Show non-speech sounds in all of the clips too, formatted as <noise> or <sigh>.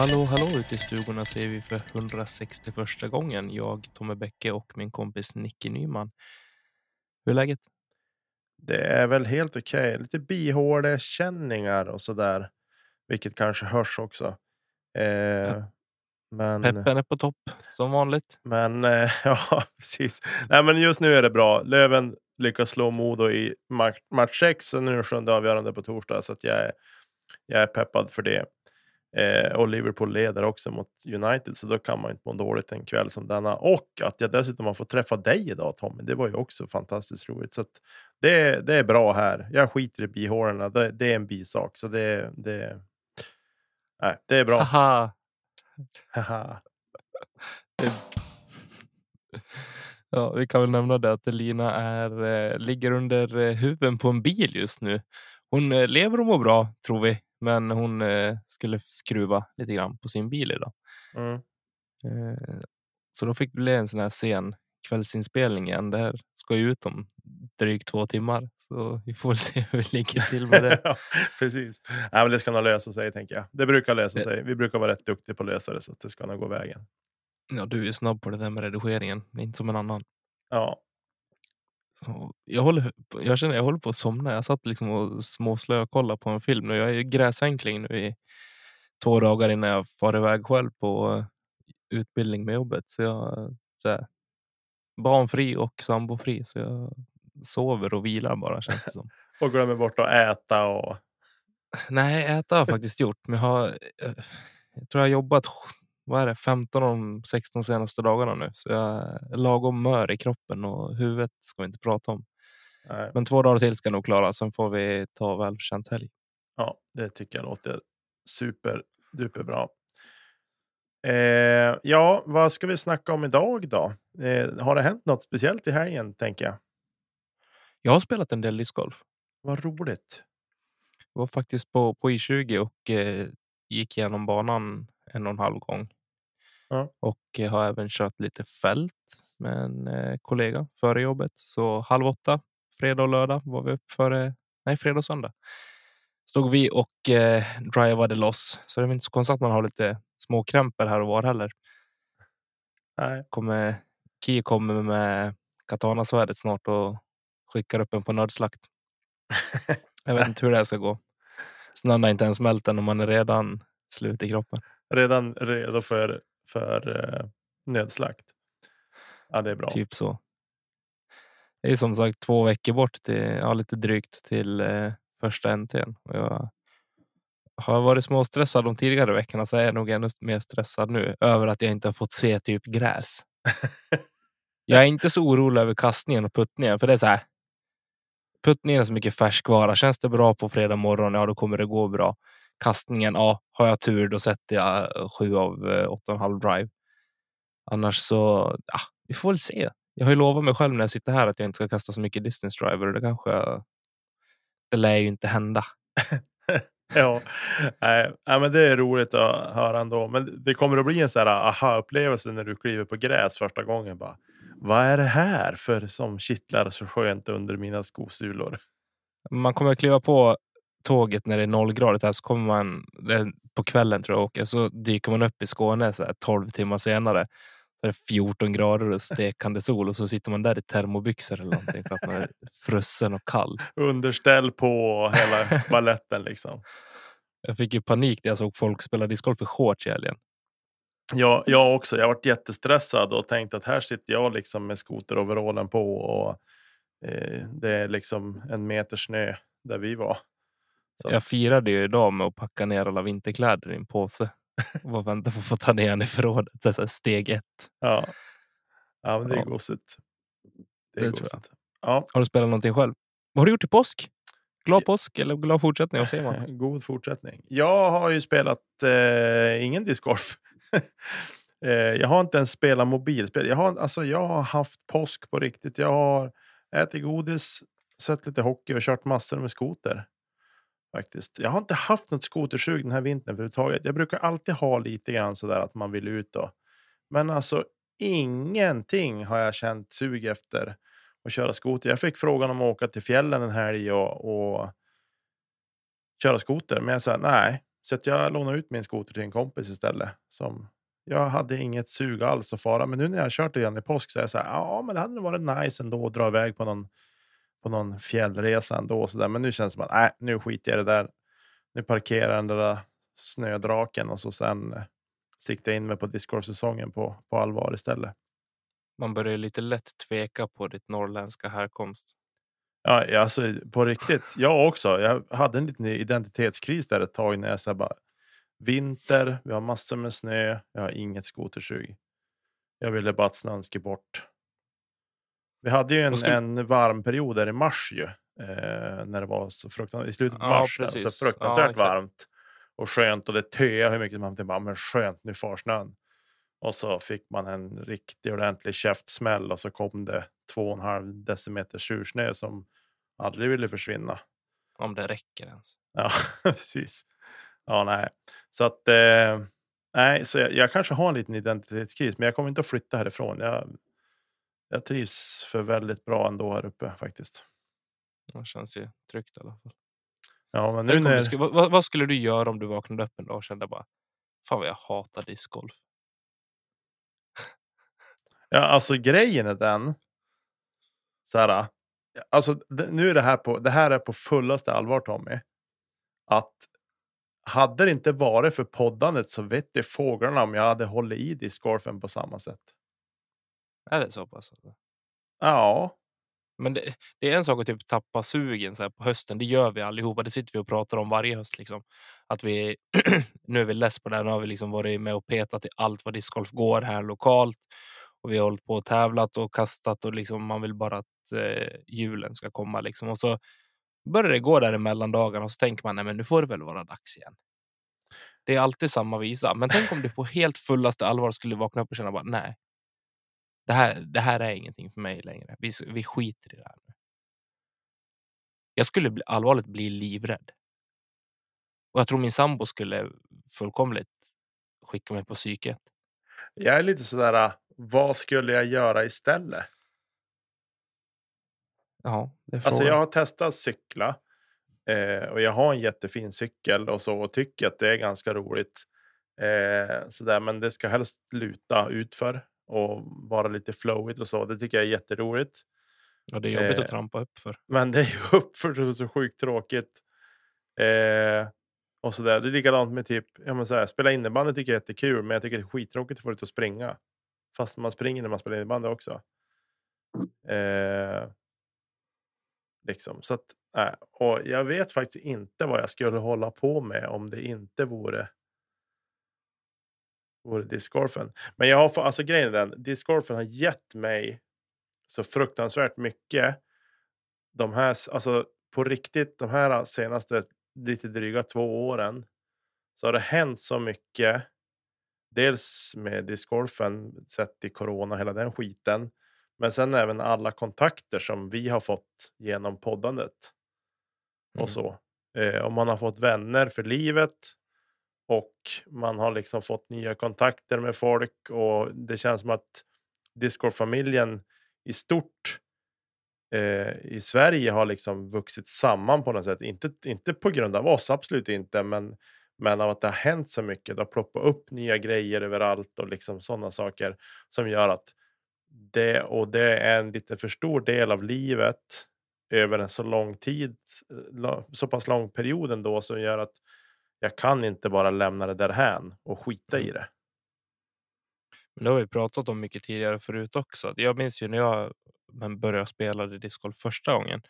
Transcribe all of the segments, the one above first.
Hallå, hallå ute i stugorna ser vi för 161 gången. Jag, Tommy Bäcke och min kompis Nicky Nyman. Hur är läget? Det är väl helt okej. Okay. Lite bihålekänningar och så där, vilket kanske hörs också. Eh, men peppen är på topp som vanligt. Men eh, <laughs> ja, precis. Nej, men just nu är det bra. Löven lyckas slå Modo i match, match 6 och nu är sjunde avgörande på torsdag så att jag är, jag är peppad för det. Eh, och Liverpool leder också mot United, så då kan man inte må dåligt en kväll som denna. Och att jag dessutom har fått träffa dig idag Tommy, det var ju också fantastiskt roligt. Så det, det är bra här. Jag skiter i bihålorna, det, det är en bisak. Så det, det, nej, det är bra. Haha. Haha. ja, vi kan väl nämna det att Lina är, eh, ligger under eh, huven på en bil just nu. Hon eh, lever och mår bra, tror vi. Men hon eh, skulle skruva lite grann på sin bil idag. Mm. Eh, så då fick det bli en sån här sen kvällsinspelning igen. Det här ska ju ut om drygt två timmar. Så vi får <laughs> se hur vi ligger till med det. <laughs> ja, precis. Ja, men det ska nog lösa sig tänker jag. Det brukar lösa det... sig. Vi brukar vara rätt duktiga på att lösa det så att det ska nog gå vägen. Ja, du är snabb på det där med redigeringen. Inte som en annan. Ja, jag, håller, jag känner jag håller på att somna. Jag satt liksom och småslökollade på en film. Jag är gräsänkling nu i två dagar innan jag far iväg själv på utbildning med jobbet. Så jag så här, barnfri och sambofri. Så jag sover och vilar bara känns det som. <laughs> och glömmer bort att äta och... Nej, äta har jag faktiskt gjort. Men jag har jag tror jag har jobbat vad är det, 15 av de 16 senaste dagarna nu. Så jag är lagom mör i kroppen och huvudet ska vi inte prata om. Nej. Men två dagar till ska nog klara. Sen får vi ta välförtjänt helg. Ja, det tycker jag låter super duper bra. Eh, ja, vad ska vi snacka om idag då? Eh, har det hänt något speciellt i helgen tänker jag? Jag har spelat en del discgolf. Vad roligt. Jag var faktiskt på, på I20 och eh, gick igenom banan en och en halv gång. Ja. Och har även kört lite fält med en eh, kollega före jobbet. Så halv åtta, fredag och lördag var vi upp före, nej fredag och söndag. Stod vi och eh, drivade loss. Så det är inte så konstigt att man har lite småkrämpor här och var heller. Nej. Kommer, Ki kommer med katanasvärdet snart och skickar upp en på nödslakt. <laughs> Jag vet inte hur det här ska gå. Snön har inte ens smält än och man är redan slut i kroppen. Redan redo för för eh, nödslakt. Ja, det är bra. Typ så. Det är som sagt två veckor bort till, ja, lite drygt till eh, första. Och jag har varit småstressad de tidigare veckorna så är jag nog ännu mer stressad nu över att jag inte har fått se typ gräs. <laughs> jag är inte så orolig över kastningen och puttningen för det är så här. Puttningen är så mycket färskvara. Känns det bra på fredag morgon, ja då kommer det gå bra kastningen, ja, har jag tur då sätter jag sju av eh, åtta och en halv drive. Annars så, ja, vi får väl se. Jag har ju lovat mig själv när jag sitter här att jag inte ska kasta så mycket distance driver och det kanske, det lär ju inte hända. <laughs> ja, nej, men det är roligt att höra ändå. Men det kommer att bli en sån här aha-upplevelse när du kliver på gräs första gången. Bara, Vad är det här för som kittlar så skönt under mina skosulor? Man kommer att kliva på tåget när det är nollgradigt här så kommer man på kvällen tror jag åker så dyker man upp i Skåne så här 12 timmar senare. Det är 14 grader och stekande sol och så sitter man där i termobyxor eller någonting för att man är frusen och kall. Underställ på hela balletten liksom. <laughs> Jag fick ju panik när jag såg folk spela discgolf i shorts i helgen. Ja, jag också. Jag varit jättestressad och tänkte att här sitter jag liksom med skoteroverallen på och eh, det är liksom en meter snö där vi var. Så Jag firade ju idag med att packa ner alla vinterkläder i en påse. <laughs> Och bara vänta på att få ta ner den i förrådet. Det är steg ett. ja. ja, men det är Ja. gosigt. Det är Det gosigt. Ja, Har du spelat någonting själv? Vad har du gjort i påsk? Glad påsk eller glad fortsättning? Vad säger man? <laughs> god fortsättning. Jag har ju spelat eh, ingen discgolf. <laughs> eh, jag har inte ens spelat mobilspel. Jag har, alltså, jag har haft påsk på riktigt. Jag har ätit godis, sett lite hockey och kört massor med skoter. Faktiskt. Jag har inte haft något skotersug den här vintern överhuvudtaget. Jag brukar alltid ha lite grann sådär att man vill ut då. Men alltså ingenting har jag känt sug efter att köra skoter. Jag fick frågan om att åka till fjällen en helg och, och köra skoter. Men jag sa nej, så att jag lånade ut min skoter till en kompis istället. Som jag hade inget sug alls att fara. Men nu när jag har kört igen i påsk så är jag så här, ja, men det hade nog varit nice ändå att dra iväg på någon, på någon fjällresa ändå. Så där. Men nu känns det som att nej, nu skiter jag i det där. Nu parkerar den där snödraken och så sen eh, siktar jag in mig på discgolfsäsongen på, på allvar istället. Man börjar lite lätt tveka på ditt norrländska härkomst. Ja, ja, alltså på riktigt. Jag också. Jag hade en liten identitetskris där ett tag när jag sa bara vinter, vi har massor med snö, jag har inget skotersug. Jag ville bara att snön skulle bort. Vi hade ju en, skulle- en varm period där i mars ju. Eh, när det var så fruktansvärt, i slutet på Ja, mars, precis. så fruktansvärt Ja, varmt. Och skönt och det töade hur mycket man tänkte men skönt, nu far snön. Och så fick man en riktig ordentlig käftsmäll och så kom det två och en halv decimeter sursnö som aldrig ville försvinna. Om det räcker ens. Ja, <laughs> precis. Ja, nej. Så att, eh, nej, så jag, jag kanske har en liten identitetskris, men jag kommer inte att flytta härifrån. Jag, jag trivs för väldigt bra ändå här uppe faktiskt. Det känns ju tryggt i alla fall. Ja, men nu du när, skulle, vad- vad, skulle du göra om du vaknade upp en dag och kände bara Fan vad jag hatar discgolf. ja, alltså grejen är den. Så här, alltså nu är det här på, det här är på fullaste allvar Tommy. Att hade det inte varit för poddandet så vet det fåglarna om jag hade hållit i discgolfen på samma sätt. Är det så pass? alltså? Ja, Men det, det är en sak att typ tappa sugen så här på hösten. Det gör vi allihopa. Det sitter vi och pratar om varje höst. Liksom. Att vi, <clears throat> nu är vi less på det. här. Nu har vi liksom varit med och petat i allt vad discgolf går här lokalt. Och vi har hållit på och tävlat och kastat och liksom man vill bara att eh, julen ska komma. Liksom. Och så börjar det gå där i mellandagarna och så tänker man nej, men nu får det väl vara dags igen. Det är alltid samma visa. Men tänk om du på helt fullaste allvar skulle vakna upp och känna bara nej. Det här, det här är ingenting för mig längre. Vi, vi skiter i det här. Jag skulle bli, allvarligt bli livrädd. Och jag tror min sambo skulle fullkomligt skicka mig på psyket. Jag är lite sådär, äh, vad skulle jag göra istället? Ja, Alltså jag har testat cykla eh, och jag har en jättefin cykel och så och tycker att det är ganska roligt. Eh, sådär, men det ska helst luta utför och vara lite flowigt och så. Det tycker jag är jätteroligt. Ja, det är jobbigt eh, att trampa upp för. Men det är ju <laughs> uppför så, så sjukt tråkigt. Eh, och så där. Det är likadant med typ, ja, men så här, spela innebandy tycker jag är jättekul, men jag tycker det är skittråkigt att få ut och springa. Fast man springer när man spelar innebandy också. Eh, liksom, så att, nej. och jag vet faktiskt inte vad jag skulle hålla på med om det inte vore vore discgolfen. Men jag har, alltså grejen är den, discgolfen har gett mig så fruktansvärt mycket de här, alltså på riktigt, de här senaste lite dryga två åren så har det hänt så mycket. Dels med discgolfen sett i corona, hela den skiten. Men sen även alla kontakter som vi har fått genom poddandet. Mm. Och så. Eh, och man har fått vänner för livet. Och man har liksom fått nya kontakter med folk. Och det känns som att Discord-familjen i stort eh, i Sverige har liksom vuxit samman på något sätt. Inte, inte på grund av oss, absolut inte. Men, men av att det har hänt så mycket. Det har ploppat upp nya grejer överallt och liksom sådana saker som gör att det och det är en lite för stor del av livet över en så lång tid, eh, så pass lång period ändå som gör att jag kan inte bara lämna det därhän och skita i det. Men det har vi pratat om mycket tidigare förut också. Jag minns ju när jag började spela discgolf första gången.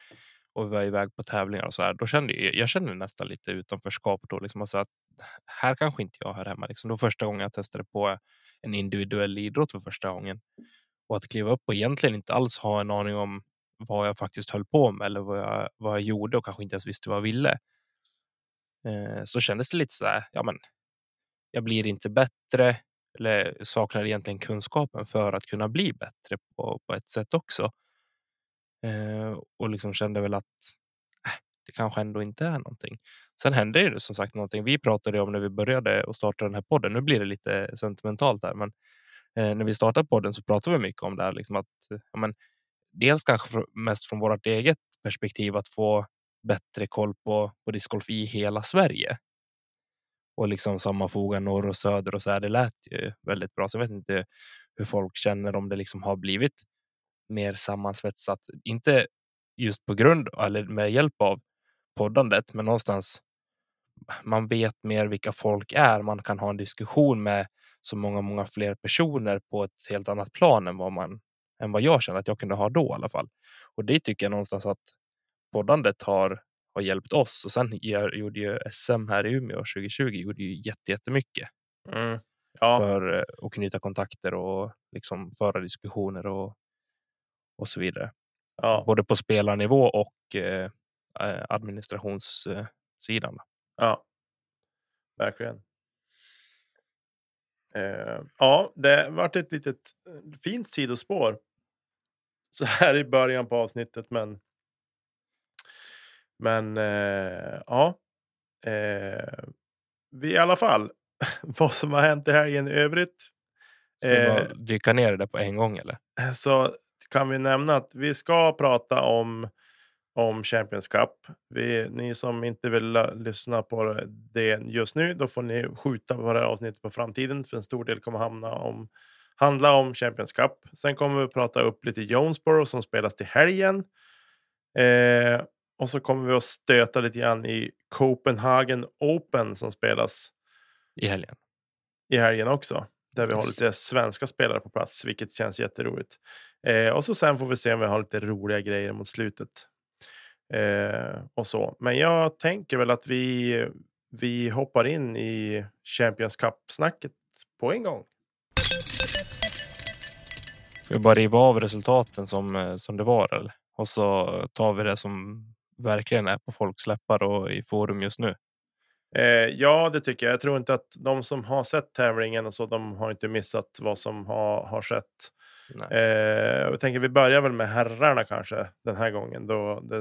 och vi var iväg på tävlingar och så här, då kände jag, jag kände nästan lite utanförskap då, liksom, alltså att här kanske inte jag hör hemma. Liksom. Då första gången jag testade på en individuell idrott för första gången och att kliva upp och egentligen inte alls ha en aning om vad jag faktiskt höll på med eller vad jag, vad jag gjorde och kanske inte ens visste vad jag ville. Eh, så kändes det lite så här, ja men jag blir inte bättre eller saknar egentligen kunskapen för att kunna bli bättre på, på ett sätt också. Eh, och liksom kände väl att äh, det kanske ändå inte är någonting. Sen hände det som sagt någonting. Vi pratade om när vi började och startade den här podden. Nu blir det lite sentimentalt här, men eh, när vi startade podden så pratade vi mycket om det här, liksom att ja, men, dels kanske mest från vårt eget perspektiv att få bättre koll på, på discgolf i hela Sverige. Och liksom sammanfoga norr och söder och så här. Det lät ju väldigt bra. Så jag vet inte hur folk känner om det liksom har blivit mer sammansvetsat. Inte just på grund eller med hjälp av poddandet, men någonstans. Man vet mer vilka folk är. Man kan ha en diskussion med så många, många fler personer på ett helt annat plan än vad man än vad jag känner att jag kunde ha då i alla fall. Och det tycker jag någonstans att poddandet har har hjälpt oss och sen gjorde ju SM här i Umeå 2020 gjorde ju jättemycket. Mm. Ja. För eh, att knyta kontakter och liksom föra diskussioner och, och så vidare. Ja. Både på spelarnivå och eh, eh administrationssidan. Ja, verkligen. Eh, ja, det varit ett litet eh, fint sidospår så här i början på avsnittet, men men eh, ja, eh, vi i alla fall <laughs> vad som har hänt i helgen i övrigt. Ska vi bara eh, dyka ner det på en gång eller? Så kan vi nämna att vi ska prata om om Champions Cup. Vi, ni som inte vill lyssna på det just nu, då får ni skjuta på det här avsnittet på framtiden, för en stor del kommer hamna om handla om Champions Cup. Sen kommer vi prata upp lite Jonesboro som spelas till helgen. Eh, och så kommer vi att stöta lite grann i Copenhagen Open som spelas i helgen. I helgen också. Där vi yes. har lite svenska spelare på plats, vilket känns jätteroligt. Eh, och så sen får vi se om vi har lite roliga grejer mot slutet. Eh, och så. Men jag tänker väl att vi, vi hoppar in i Champions Cup-snacket på en gång. Ska vi bara riva av resultaten som, eh, som det var? Eller? Och så tar vi det som verkligen är på folks läppar och i forum just nu? Eh, ja, det tycker jag. Jag tror inte att de som har sett tävlingen och så, de har inte missat vad som har, har skett. Eh, jag tänker vi börjar väl med herrarna kanske den här gången då det,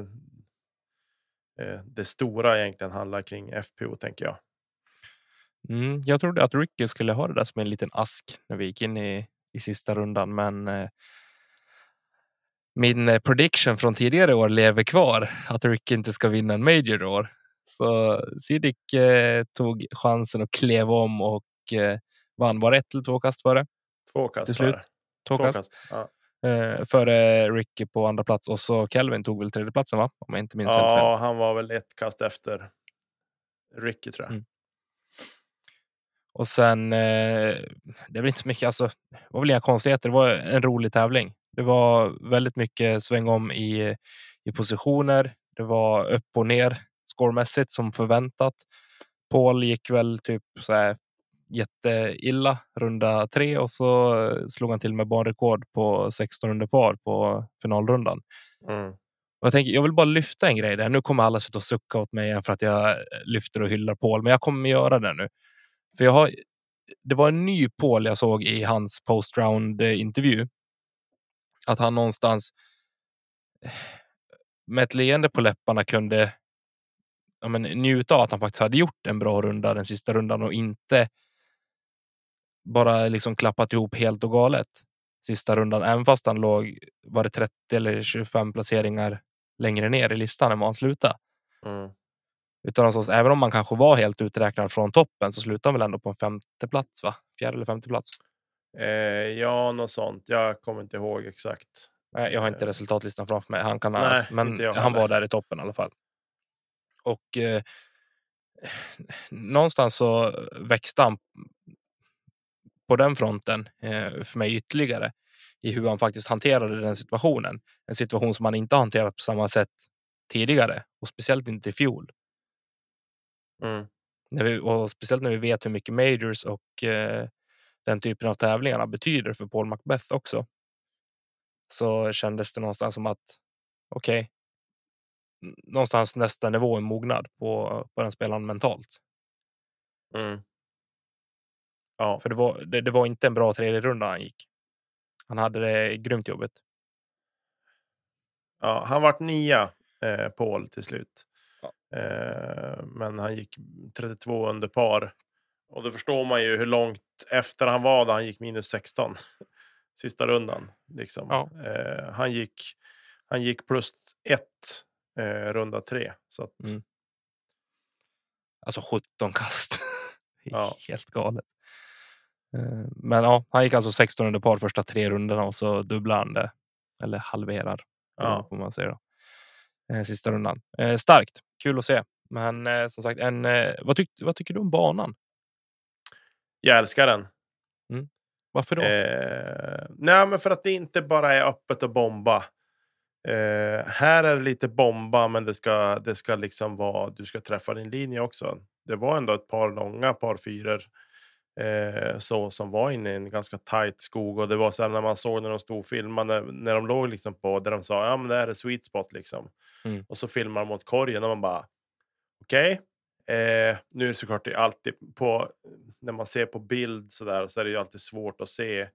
eh, det stora egentligen handlar kring FPO tänker jag. Mm, jag trodde att Ricky skulle ha det där som en liten ask när vi gick in i, i sista rundan, men eh, min eh, prediction från tidigare år lever kvar. Att Rick inte ska vinna en major i år. Så Sidik eh, tog chansen och klev om och eh, vann. Var det ett eller två kast det? Två kast till slut. Två, två kast. kast. Ja. Eh, före Ricky på andra plats och så Kelvin tog väl tredje platsen va? Om jag inte minns ja, helt fel. Ja, han var väl ett kast efter Ricky tror jag. Mm. Och sen, eh, det är väl inte så mycket, alltså, det var väl inga konstigheter. Det var en rolig tävling. Det var väldigt mycket sväng om i, i positioner. Det var upp och ner scoremässigt som förväntat. Paul gick väl typ så här jätteilla runda tre och så slog han till med banrekord på 16 under par på finalrundan. Mm. Och jag, tänker, jag vill bara lyfta en grej där. Nu kommer alla sitta och sucka åt mig igen för att jag lyfter och hyllar Paul, men jag kommer göra det nu. För jag har, det var en ny Paul jag såg i hans post round intervju att han någonstans med ett leende på läpparna kunde ja, men, njuta av att han faktiskt hade gjort en bra runda den sista rundan och inte bara liksom klappat ihop helt och galet sista rundan, även fast han låg var det 30 eller 25 placeringar längre ner i listan än vad han slutade. Mm. Utan någonstans, även om man kanske var helt uträknad från toppen så slutade han väl ändå på en femte plats, va? Fjärde eller femte plats. Eh, ja, något sånt. Jag kommer inte ihåg exakt. Nej, jag har inte eh. resultatlistan framför mig. Han kan Nej, men han var där i toppen i alla fall. Och eh, någonstans så växte han på den fronten eh, för mig ytterligare i hur han faktiskt hanterade den situationen. En situation som han inte hanterat på samma sätt tidigare och speciellt inte i fjol. Mm. När vi, och speciellt när vi vet hur mycket majors och eh, den typen av tävlingarna betyder för Paul Macbeth också. Så kändes det någonstans som att okej, okay, någonstans nästa nivå är mognad på, på den spelaren mentalt. Mm. Ja. För det var, det, det var inte en bra tredje runda han gick. Han hade det grymt jobbigt. Ja, han vart nia, eh, Paul, till slut. Ja. Eh, men han gick 32 under par. Och då förstår man ju hur långt efter han var då han gick minus 16. <laughs> Sista rundan. Liksom. Ja. Eh, han, gick, han gick plus ett eh, runda tre. Så att... mm. Alltså 17 kast. <laughs> ja. Helt galet. Eh, men ja, han gick alltså 16 under par första tre rundorna och så dubblar han det. Eller halverar. Ja. Får man säga då. Eh, sista rundan. Eh, starkt. Kul att se. Men som sagt, en, vad, tyck, vad tycker du om banan? Jag älskar den. Mm. Varför då? Eh, nej, men för att det inte bara är öppet och bomba. Eh, här är det lite bomba, men det ska, det ska liksom vara. Du ska träffa din linje också. Det var ändå ett par långa par fyror eh, så som var inne i en ganska tight skog och det var så när man såg när de stod och filmade när, när de låg liksom på där de sa ja, men det här är sweet spot liksom. Mm. Och så filmar de mot korgen och man bara okej. Okay. Eh, nu är det såklart det alltid på när man ser på bild så där så är det ju alltid svårt att se.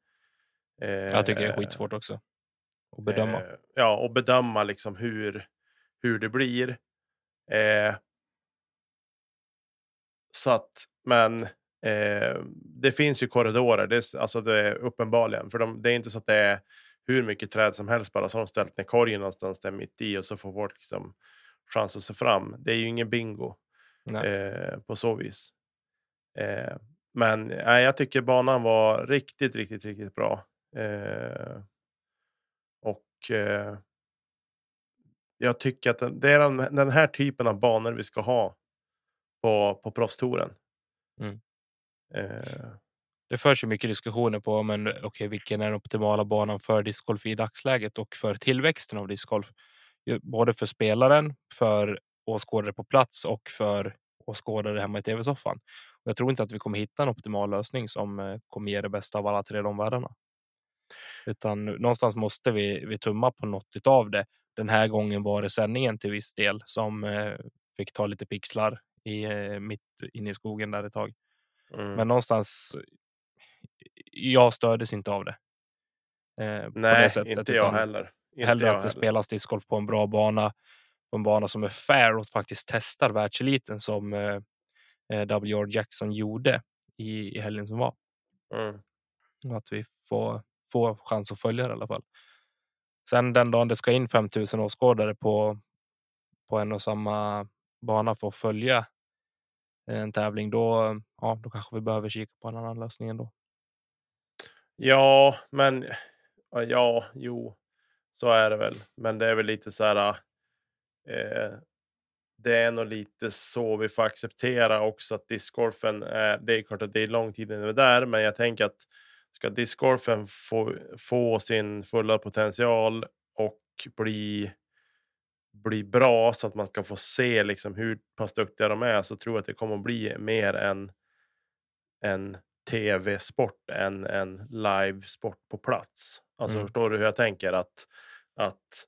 Eh, jag tycker det är skitsvårt också. Att bedöma. Eh, ja, och bedöma liksom hur, hur det blir. Eh, så att, men Eh, det finns ju korridorer, det är, alltså det är uppenbarligen. För de, det är inte så att det är hur mycket träd som helst bara så har de ställt ner korgen någonstans där mitt i och så får folk liksom chans att se fram. Det är ju ingen bingo eh, på så vis. Eh, men eh, jag tycker banan var riktigt, riktigt, riktigt bra. Eh, och eh, jag tycker att det är den, den, här typen av banor vi ska ha på, på proffstouren. Mm. Eh. Det förs ju mycket diskussioner på men, okay, vilken är den optimala banan för discgolf i dagsläget och för tillväxten av discgolf. Både för spelaren, för åskådare på plats och för åskådare hemma i tv-soffan. Jag tror inte att vi kommer hitta en optimal lösning som eh, kommer ge det bästa av alla tre de världarna. Utan någonstans måste vi, vi tumma på något av det. Den här gången var det sändningen till viss del som eh, fick ta lite pixlar i, mitt inne i skogen där ett tag. Mm. Men någonstans. Jag stördes inte av det. Eh, Nej, sättet, inte jag heller. Inte hellre jag att det heller. spelas discgolf på en bra bana, på en bana som är fair och faktiskt testar världseliten som eh, eh W.R. Jackson gjorde i, i helgen som var. Mm. Att vi får, får chans att följa det i alla fall. Sen den dagen det ska in 5000 åskådare på, på en och samma bana för att följa en tävling, då, ja, då kanske vi behöver kika på en annan lösning ändå. Ja, men ja, jo, så är det väl. Men det är väl lite så här. Eh, det är nog lite så vi får acceptera också att discgolfen är. Det är klart att det är lång tid innan vi är där, men jag tänker att ska discgolfen få, få sin fulla potential och bli bli bra så att man ska få se liksom hur pass duktiga de är så tror jag att det kommer att bli mer en, en tv-sport än en live-sport på plats. Alltså mm. förstår du hur jag tänker? Att, att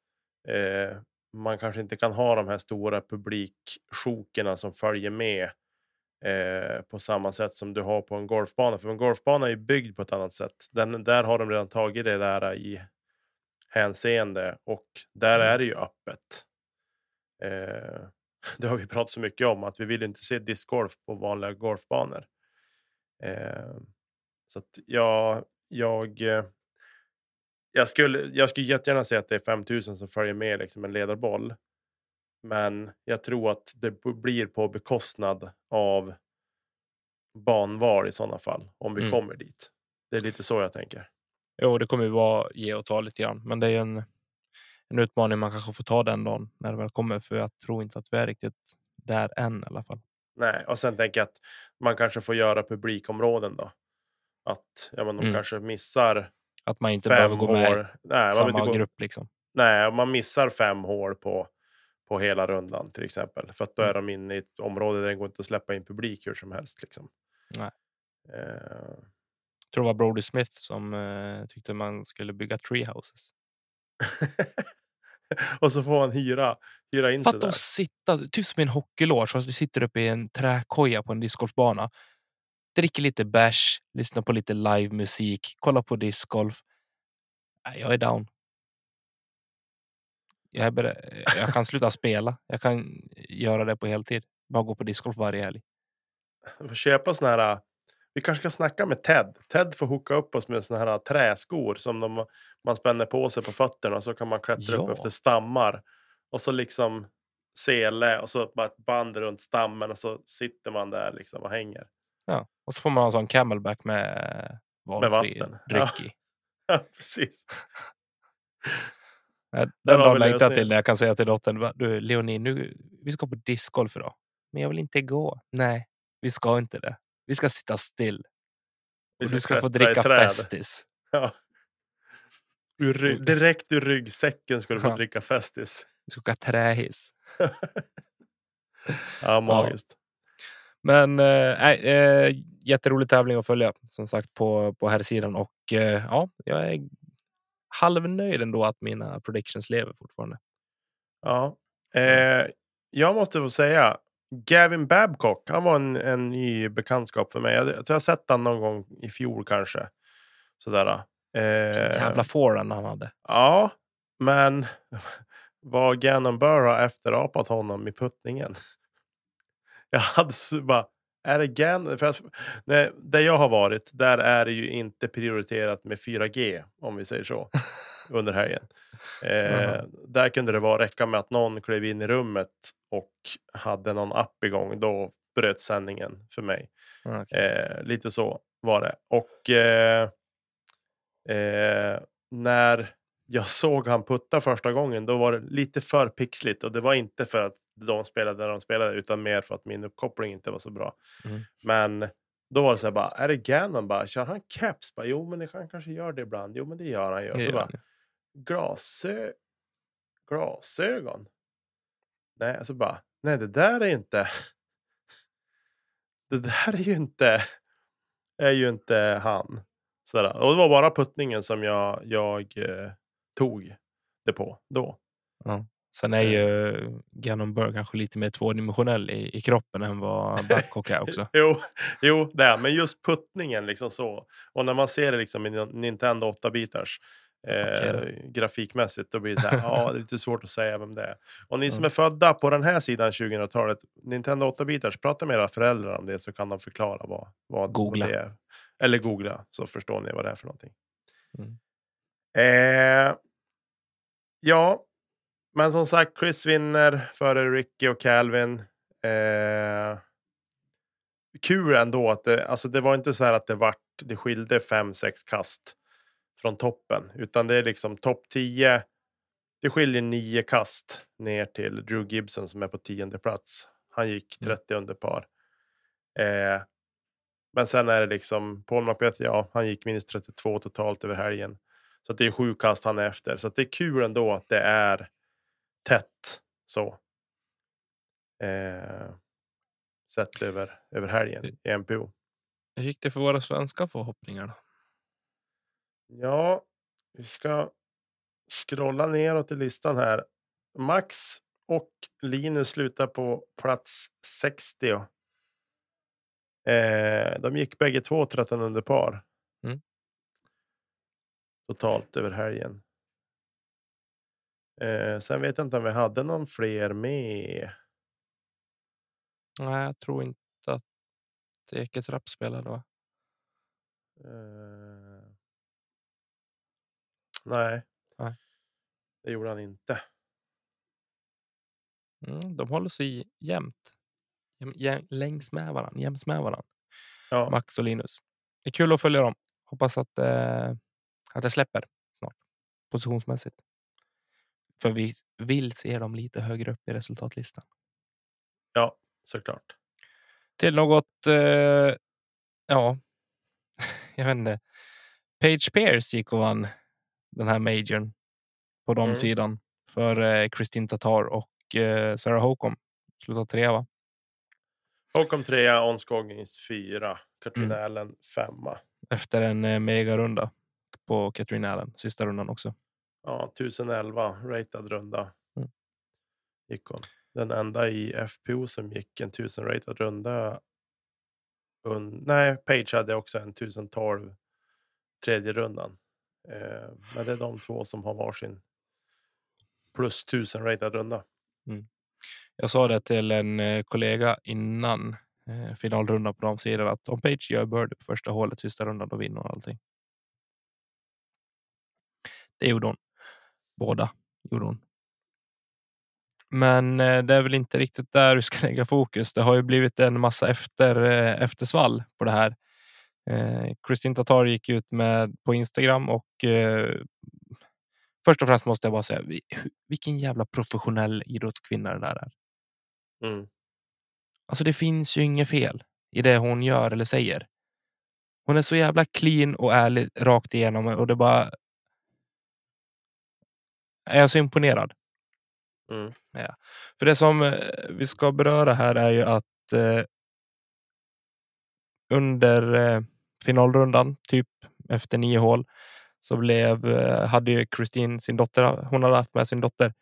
eh, man kanske inte kan ha de här stora publiksjokerna som följer med eh, på samma sätt som du har på en golfbana. För en golfbana är ju byggd på ett annat sätt. Den, där har de redan tagit det där i hänseende och där mm. är det ju öppet. Eh, <laughs> det har vi pratat så mycket om att vi vill inte se discgolf på vanliga golfbanor. Eh, så att jag, jag, eh, jag skulle, jag skulle jättegärna säga att det är 5000 som följer med liksom en ledarboll. Men jag tror att det blir på bekostnad av banval i sådana fall om vi mm. kommer dit. Det är lite så jag tänker. Jo, det kommer ju vara ge och ta lite grann, men det är en en utmaning man kanske får ta den dagen när det väl kommer. För jag tror inte att vi är riktigt där än i alla fall. Nej, och sen tänker jag att man kanske får göra publikområden då. Att ja, men de mm. kanske missar. Att man inte behöver gå med i samma grupp liksom. Nej, man missar fem hål på på hela rundan till exempel. För att då är Mm. de inne i ett område där det går inte att släppa in publik hur som helst. Liksom. Nej. Eh, Jag tror det var Brody Smith som eh, tyckte man skulle bygga treehouses. <laughs> och så får man hyra, hyra in sig Fatta där. att sitta, typ som i en hockeyloge, fast vi sitter uppe i en träkoja på en discgolfbana. Dricker lite bärs, lyssnar på lite livemusik, kollar på discgolf. Jag är down. Jag, är beredd, jag kan sluta spela. Jag kan göra det på heltid. Bara gå på discgolf varje helg. Vi får köpa såna här. Vi kanske ska snacka med Ted. Ted får hooka upp oss med såna här träskor som de, man spänner på sig på fötterna och så kan man klättra upp Ja. efter stammar. Och så liksom sele och så bara ett band runt stammen och så sitter man där liksom och hänger. Ja. Och så får man ha en sån camelback med valfri vatten. dryck i. <laughs> Ja, precis. Den har dagen vi längtar jag lösningen. till när jag kan säga till dottern, "Va, du Leonie, nu, vi ska på discgolf idag. Men jag vill inte gå. Nej, vi ska inte det. Vi ska sitta still. Vi Och du ska få dricka. Festis. Ja. Ur, direkt ur ryggsäcken ska du få Ja. dricka Festis. Vi ska åka trähiss. <laughs> Ja, magiskt. Men eh, nej, eh, jätterolig tävling att följa som sagt på, på här sidan och eh, ja, jag är halvnöjd ändå att mina predictions lever fortfarande. Ja. Eh, jag måste få säga, Gavin Babcock, han var en, en ny bekantskap för mig. Jag, jag tror jag sett han någon gång i fjol kanske. Sådär. Eh, jävla forehand han hade. Ja, men <laughs> vad Gannon Burr har efterapat honom i puttningen. <laughs> Jag hade bara, är det Gannon? För att, nej, där jag har varit, där är det ju inte prioriterat med 4G, om vi säger så, <laughs> under helgen. Eh, Jaha. där kunde det vara räcka med att någon klev in i rummet och hade någon app igång. Då bröt sändningen för mig. Ja, okej. Eh, lite så var det. Och eh, eh, när jag <laughs> såg han putta första gången, då var det lite för pixligt. Och det var inte för att de spelade där de spelade, utan mer för att min uppkoppling inte var så bra. Mm. Men då var det så här bara, är det Gannon bara, kör han caps? Bara, jo, men han kanske gör det ibland. Jo, men det gör han ju. Och så bara, glasö glasögon? Nej, alltså bara, nej, det där är inte. <laughs> det där är ju inte, är ju inte han. Sådär. Och det var bara puttningen som jag, jag eh, tog det på då. Sen är ju Gannon Burr kanske lite mer tvådimensionell i, i kroppen än vad Babcock är också. <laughs> jo, jo, det är, men just puttningen liksom så. Och när man ser det liksom i Nin- Nintendo 8-bitars eh, Okej grafikmässigt, då blir det här, <laughs> ja, det är lite svårt att säga vem det är. Och ni som är födda på den här sidan 2000-talet, Nintendo 8-bitars, prata med era föräldrar om det så kan de förklara vad, vad, Googla. det är. Eller googla, så förstår ni vad det är för någonting. Mm. Eh, ja, men som sagt, Chris vinner före Ricky och Calvin. Eh, kul ändå att det, alltså det var inte så här att det vart, det skilde 5-6 kast från toppen, utan det är liksom topp 10. Det skiljer 9 kast ner till Drew Gibson som är på tionde plats. Han gick Mm. 30 under par. Eh, men sen är det liksom Paul Macbeth, ja, han gick minus 32 totalt över helgen. Så det är sju kast han är efter. Så det är kul ändå att det är tätt så. Eh, sett över, över helgen i MPO. Hur gick det för våra svenska förhoppningar? då? Ja, vi ska scrolla neråt i listan här. Max och Linus slutar på plats 60. Eh, de gick bägge två 13 under par. Mm. Totalt över helgen. Eh, sen vet jag inte om vi hade någon fler med. Nej, jag tror inte att Ekesrapp spelade. Va? Eh, nej. Nej. Det gjorde han inte. Mm, de håller sig jämnt. Jäm, jäm, längs med varandra, jäms med varandra. Ja. Max och Linus. Det är kul att följa dem. Hoppas att, eh, att det släpper snart positionsmässigt. För vi vill se dem lite högre upp i resultatlistan. ja, såklart. Till något, eh, ja, <laughs> jag vet inte. Page Pierce gick och vann den här majorn på de Mm. sidan för eh, Kristin Tatar och eh, Sarah Holcomb slutade trea va? Holcomb trea, On Scoggins fyra, Katrina Mm. Allen femma. Efter en eh, megarunda på Katrin Allen, sista rundan också. Ja, 1011 ratad runda. Mm. Gick hon. Den enda i FPO som gick en 1000 ratad runda. Un, nej, Page hade också en 1012 tredje rundan. Eh, men det är de två som har varsin plus 1000 ratad runda. Jag sa det till en eh, kollega innan eh, finalrundan på de sidan att om Page gör birdie på första hålet sista rundan då vinner hon allting. Det gjorde hon. Båda gjorde hon. Men eh, det är väl inte riktigt där du ska <laughs> lägga fokus. Det har ju blivit en massa efter, eh, eftersvall på det här. Eh, Kristin Tatar gick ut med på Instagram och eh, först och främst måste jag bara säga vi- vilken jävla professionell idrottskvinna det där är. Mm. Alltså det finns ju inget fel i det hon gör eller säger. Hon är så jävla clean och ärlig rakt igenom och det bara. Jag är så imponerad. Mm. För det som eh, vi ska beröra här är ju att eh, under eh, finalrundan, typ efter nio hål, så blev, eh, hade ju Kristin sin dotter, hon hade haft med sin dotter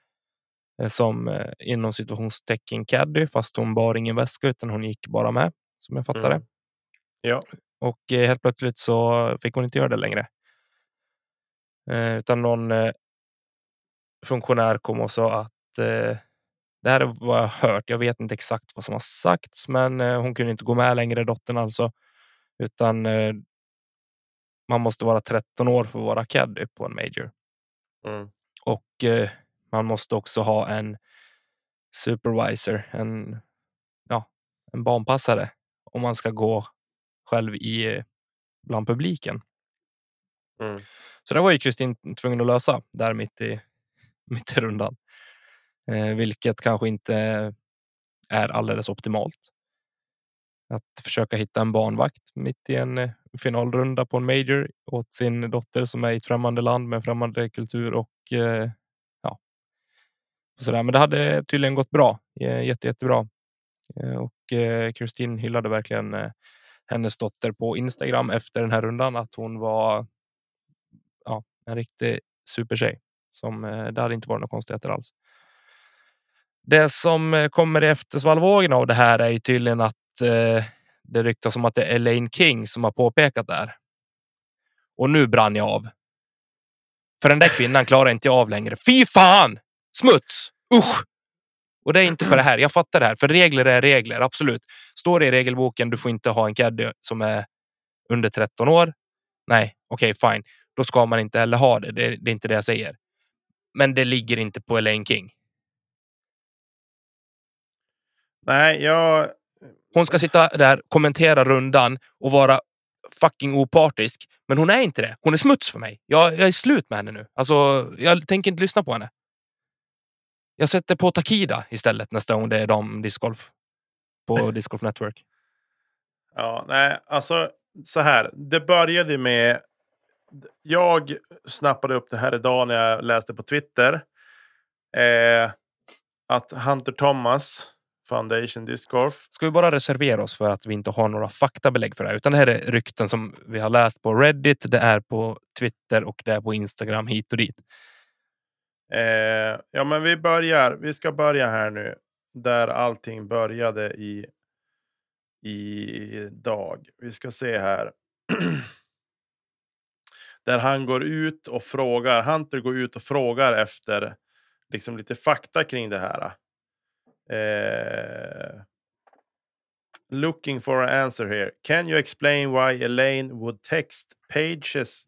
eh, som eh, inom situationstecken caddy, fast hon bar ingen väska utan hon gick bara med, som jag fattar det. Mm. Ja. Och helt plötsligt så fick hon inte göra det längre. Utan någon funktionär kom och sa att eh, det här är vad jag hört. Jag vet inte exakt vad som har sagts, men eh, hon kunde inte gå med längre, dottern alltså. Utan eh, man måste vara 13 år för att vara caddy på en major. Mm. Och eh, man måste också ha en supervisor, en, ja, en banpassare om man ska gå själv i eh, bland publiken. Mm. Så det var ju Kristin tvungen att lösa där mitt i, <laughs> mitt i rundan. Eh, vilket kanske inte är alldeles optimalt. Att försöka hitta en barnvakt mitt i en eh, finalrunda på en major åt sin dotter som är i ett främmande land med främmande kultur och eh, ja. Så där. Men det hade tydligen gått bra. Jätte, jättebra. Eh, och eh, Kristin hyllade verkligen eh, hennes dotter på Instagram efter den här rundan att hon var ja, en riktig supertjej. Som, eh, det hade inte varit några konstigheter alls. Det som eh, kommer i eftersvallvågen av det här är ju tydligen att eh, det ryktas om att det är Elaine King som har påpekat det här. Och nu brann jag av. För den där kvinnan klarar inte jag av längre. Fy fan! Smuts! Usch! Och det är inte för det här. Jag fattar det här. För regler är regler, absolut. Står det i regelboken du får inte ha en caddy som är under 13 år. Nej, okej, fine. Då ska man inte heller ha det. det. Det är inte det jag säger. Men det ligger inte på Elaine King. Nej, jag... Hon ska sitta där, kommentera rundan och vara fucking opartisk. Men hon är inte det. Hon är smuts för mig. Jag, jag är slut med henne nu. Alltså, jag tänker inte lyssna på henne. Jag sätter på Takida istället nästa gång det är dam discgolf. På <laughs> Disc Golf Network. Ja, nej, alltså så här. Det började med. Jag snappade upp det här idag när jag läste på Twitter. Eh, att Hunter Thomas Foundation Disc Golf. Ska vi bara reservera oss för att vi inte har några faktabelägg för det här. Utan det här är rykten som vi har läst på Reddit. Det är på Twitter och det är på Instagram hit och dit. Eh, ja, men vi börjar. Vi ska börja här nu där allting började i. I dag. Vi ska se här. <clears throat> där han går ut och frågar. Hunter går ut och frågar efter liksom lite fakta kring det här. Eh, looking for an answer here. Can you explain why Elaine would text Pages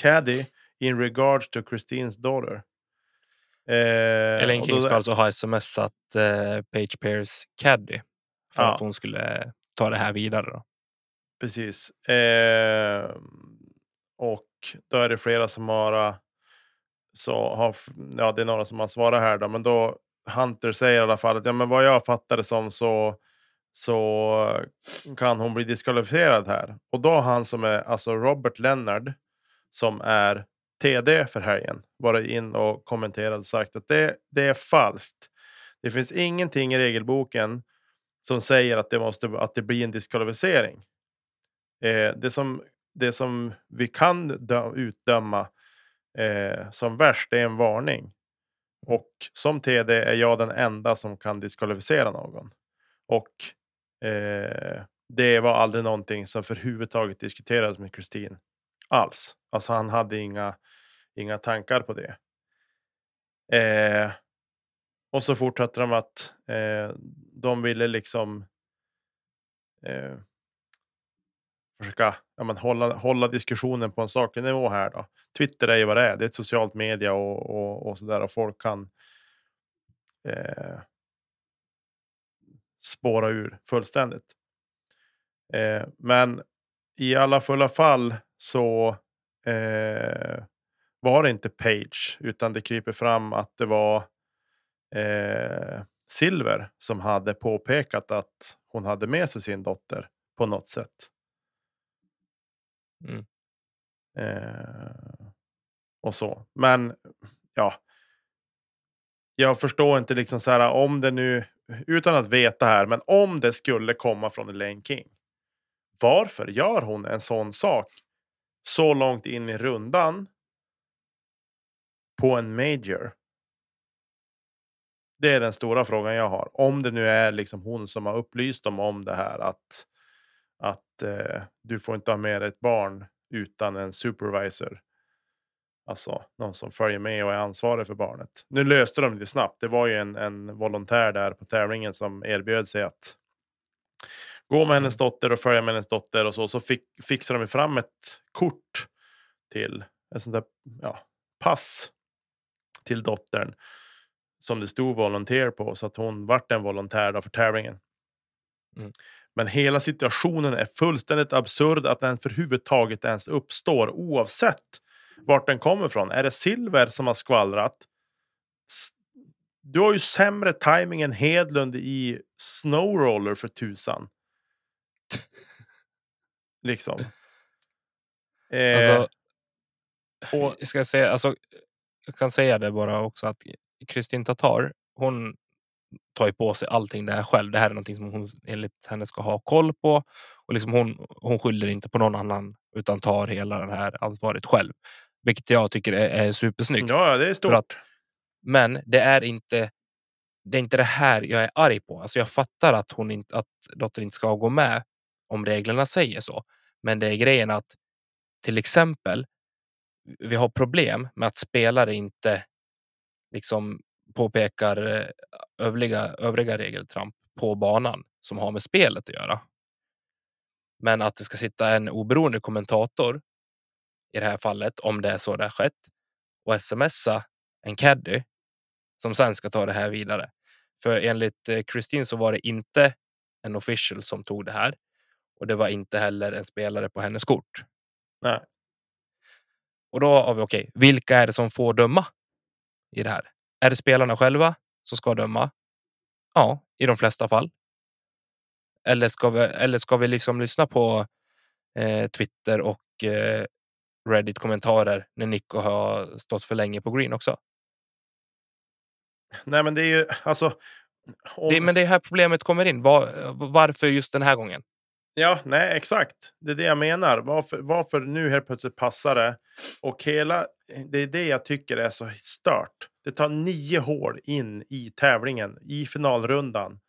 caddy in regards to Christines daughter? Eh, Elaine King ska alltså ha smsat eh, Page Pierce Caddy. För Ja. att hon skulle ta det här vidare. Då. Precis. Eh, och då är det flera som har, äh, så har, ja det är några som har svarat här då, men då Hunter säger i alla fall att ja, men vad jag fattar det som så, så äh, kan hon bli diskvalificerad här. Och då har han som är alltså Robert Leonard som är TD för helgen varit in och kommenterat och sagt att det, det är falskt. Det finns ingenting i regelboken som säger att det, måste, att det blir en diskvalificering. Eh, det, som, det som vi kan dö, utdöma eh, som värst är en varning. Och som TD är jag den enda som kan diskvalificera någon. Och eh, det var aldrig någonting som överhuvudtaget diskuterades med Kristin alls. Alltså han hade inga, inga tankar på det. Eh, och så fortsatte de att eh, de ville liksom eh, försöka ja, men hålla, hålla diskussionen på en saklig nivå här. Då. Twitter är ju vad det är. Det är ett socialt media och, och, och så där och folk kan eh, spåra ur fullständigt. Eh, men i alla fulla fall så eh, var det inte Page utan det kryper fram att det var eh, Silver som hade påpekat att hon hade med sig sin dotter på något sätt. Mm. Eh, och så. Men ja. Jag förstår inte liksom så här om det nu utan att veta här, men om det skulle komma från Elaine King. Varför gör hon en sån sak så långt in i rundan? På en major. Det är den stora frågan jag har. Om det nu är liksom hon som har upplyst dem om det här att att eh, du får inte ha med dig ett barn utan en supervisor. Alltså någon som följer med och är ansvarig för barnet. Nu löste de det snabbt. Det var ju en, en volontär där på tävlingen som erbjöd sig att gå med hennes dotter och följa med hennes dotter och så. Så fick, fixade de fram ett kort till ett sånt där ja, pass till dottern som det stod volontär på så att hon vart en volontär för tävlingen. Mm. Men hela situationen är fullständigt absurd att den för huvudtaget ens uppstår oavsett vart den kommer ifrån. Är det Silver som har skvallrat? Du har ju sämre timing än Hedlund i Snowroller för tusan. <laughs> liksom. Eh, alltså, och, ska jag, säga, alltså, jag kan säga det bara också att Kristin Tatar, hon tar ju på sig allting det här själv. Det här är någonting som hon enligt henne ska ha koll på och liksom hon, hon skyller inte på någon annan utan tar hela det här ansvaret själv, vilket jag tycker är, är supersnyggt. Ja, det är stort. Att, men det är inte. Det är inte det här jag är arg på. Alltså jag fattar att hon inte att dottern inte ska gå med om reglerna säger så. Men det är grejen att till exempel. Vi har problem med att spelare inte liksom påpekar eh, övriga, övriga regeltramp på banan som har med spelet att göra. Men att det ska sitta en oberoende kommentator i det här fallet, om det är så det har skett, och smsa en caddy som sen ska ta det här vidare. För enligt Kristin eh, så var det inte en official som tog det här och det var inte heller en spelare på hennes kort. Nej. Och då har vi okej, okay, vilka är det som får döma i det här? Är det spelarna själva som ska döma? Ja, i de flesta fall. Eller ska vi, eller ska vi liksom lyssna på eh, Twitter och eh, Reddit kommentarer när Nico har stått för länge på green också? Nej, men det är ju alltså. Om... Det, men det är här problemet kommer in. Var, varför just den här gången? Ja, nej, exakt. Det är det jag menar. Varför, varför nu helt plötsligt passar det? Och hela, det är det jag tycker är så stört. Det tar nio hål in i tävlingen, i finalrundan.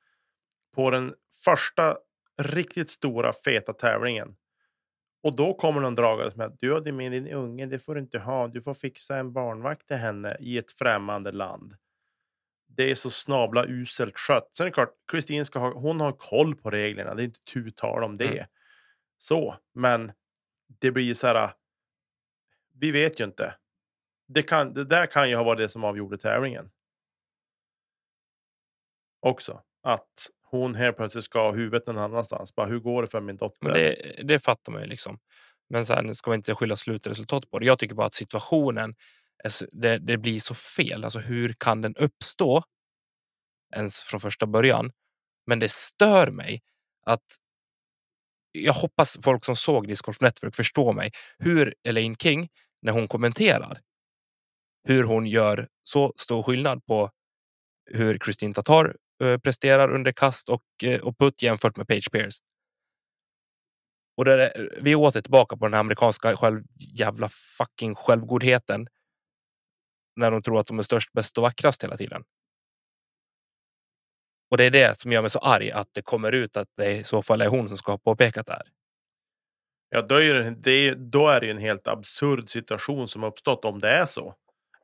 På den första riktigt stora feta tävlingen. Och då kommer någon dragandes med att du har med din unge, det får du inte ha. Du får fixa en barnvakt till henne i ett främmande land. Det är så snabla uselt skött. Sen är det klart, Kristin ska ha, hon har koll på reglerna. Det är inte tu tal om det. Mm. Så, men det blir ju så här. Vi vet ju inte det, kan, det där kan ju ha varit det som avgjorde tävlingen. Också. Att hon helt plötsligt ska ha huvudet någon annanstans. Bara, hur går det för min dotter? Men det, det fattar man ju liksom. Men sen ska man inte skylla slutresultat på det. Jag tycker bara att situationen, det, det blir så fel. Alltså hur kan den uppstå? Ens från första början. Men det stör mig att jag hoppas folk som såg Discord Network förstår mig. Hur Elaine King, när hon kommenterar, hur hon gör så stor skillnad på hur Kristin Tatar eh, presterar under kast och, eh, och putt jämfört med Page Pierce. Och där, är, vi är åter tillbaka på den här amerikanska själv, jävla fucking självgodheten. När de tror att de är störst, bäst och vackrast hela tiden. Och det är det som gör mig så arg att det kommer ut att det i så fall är hon som ska ha påpekat det här. Ja, då är, det, det, då är det ju en helt absurd situation som uppstått om det är så.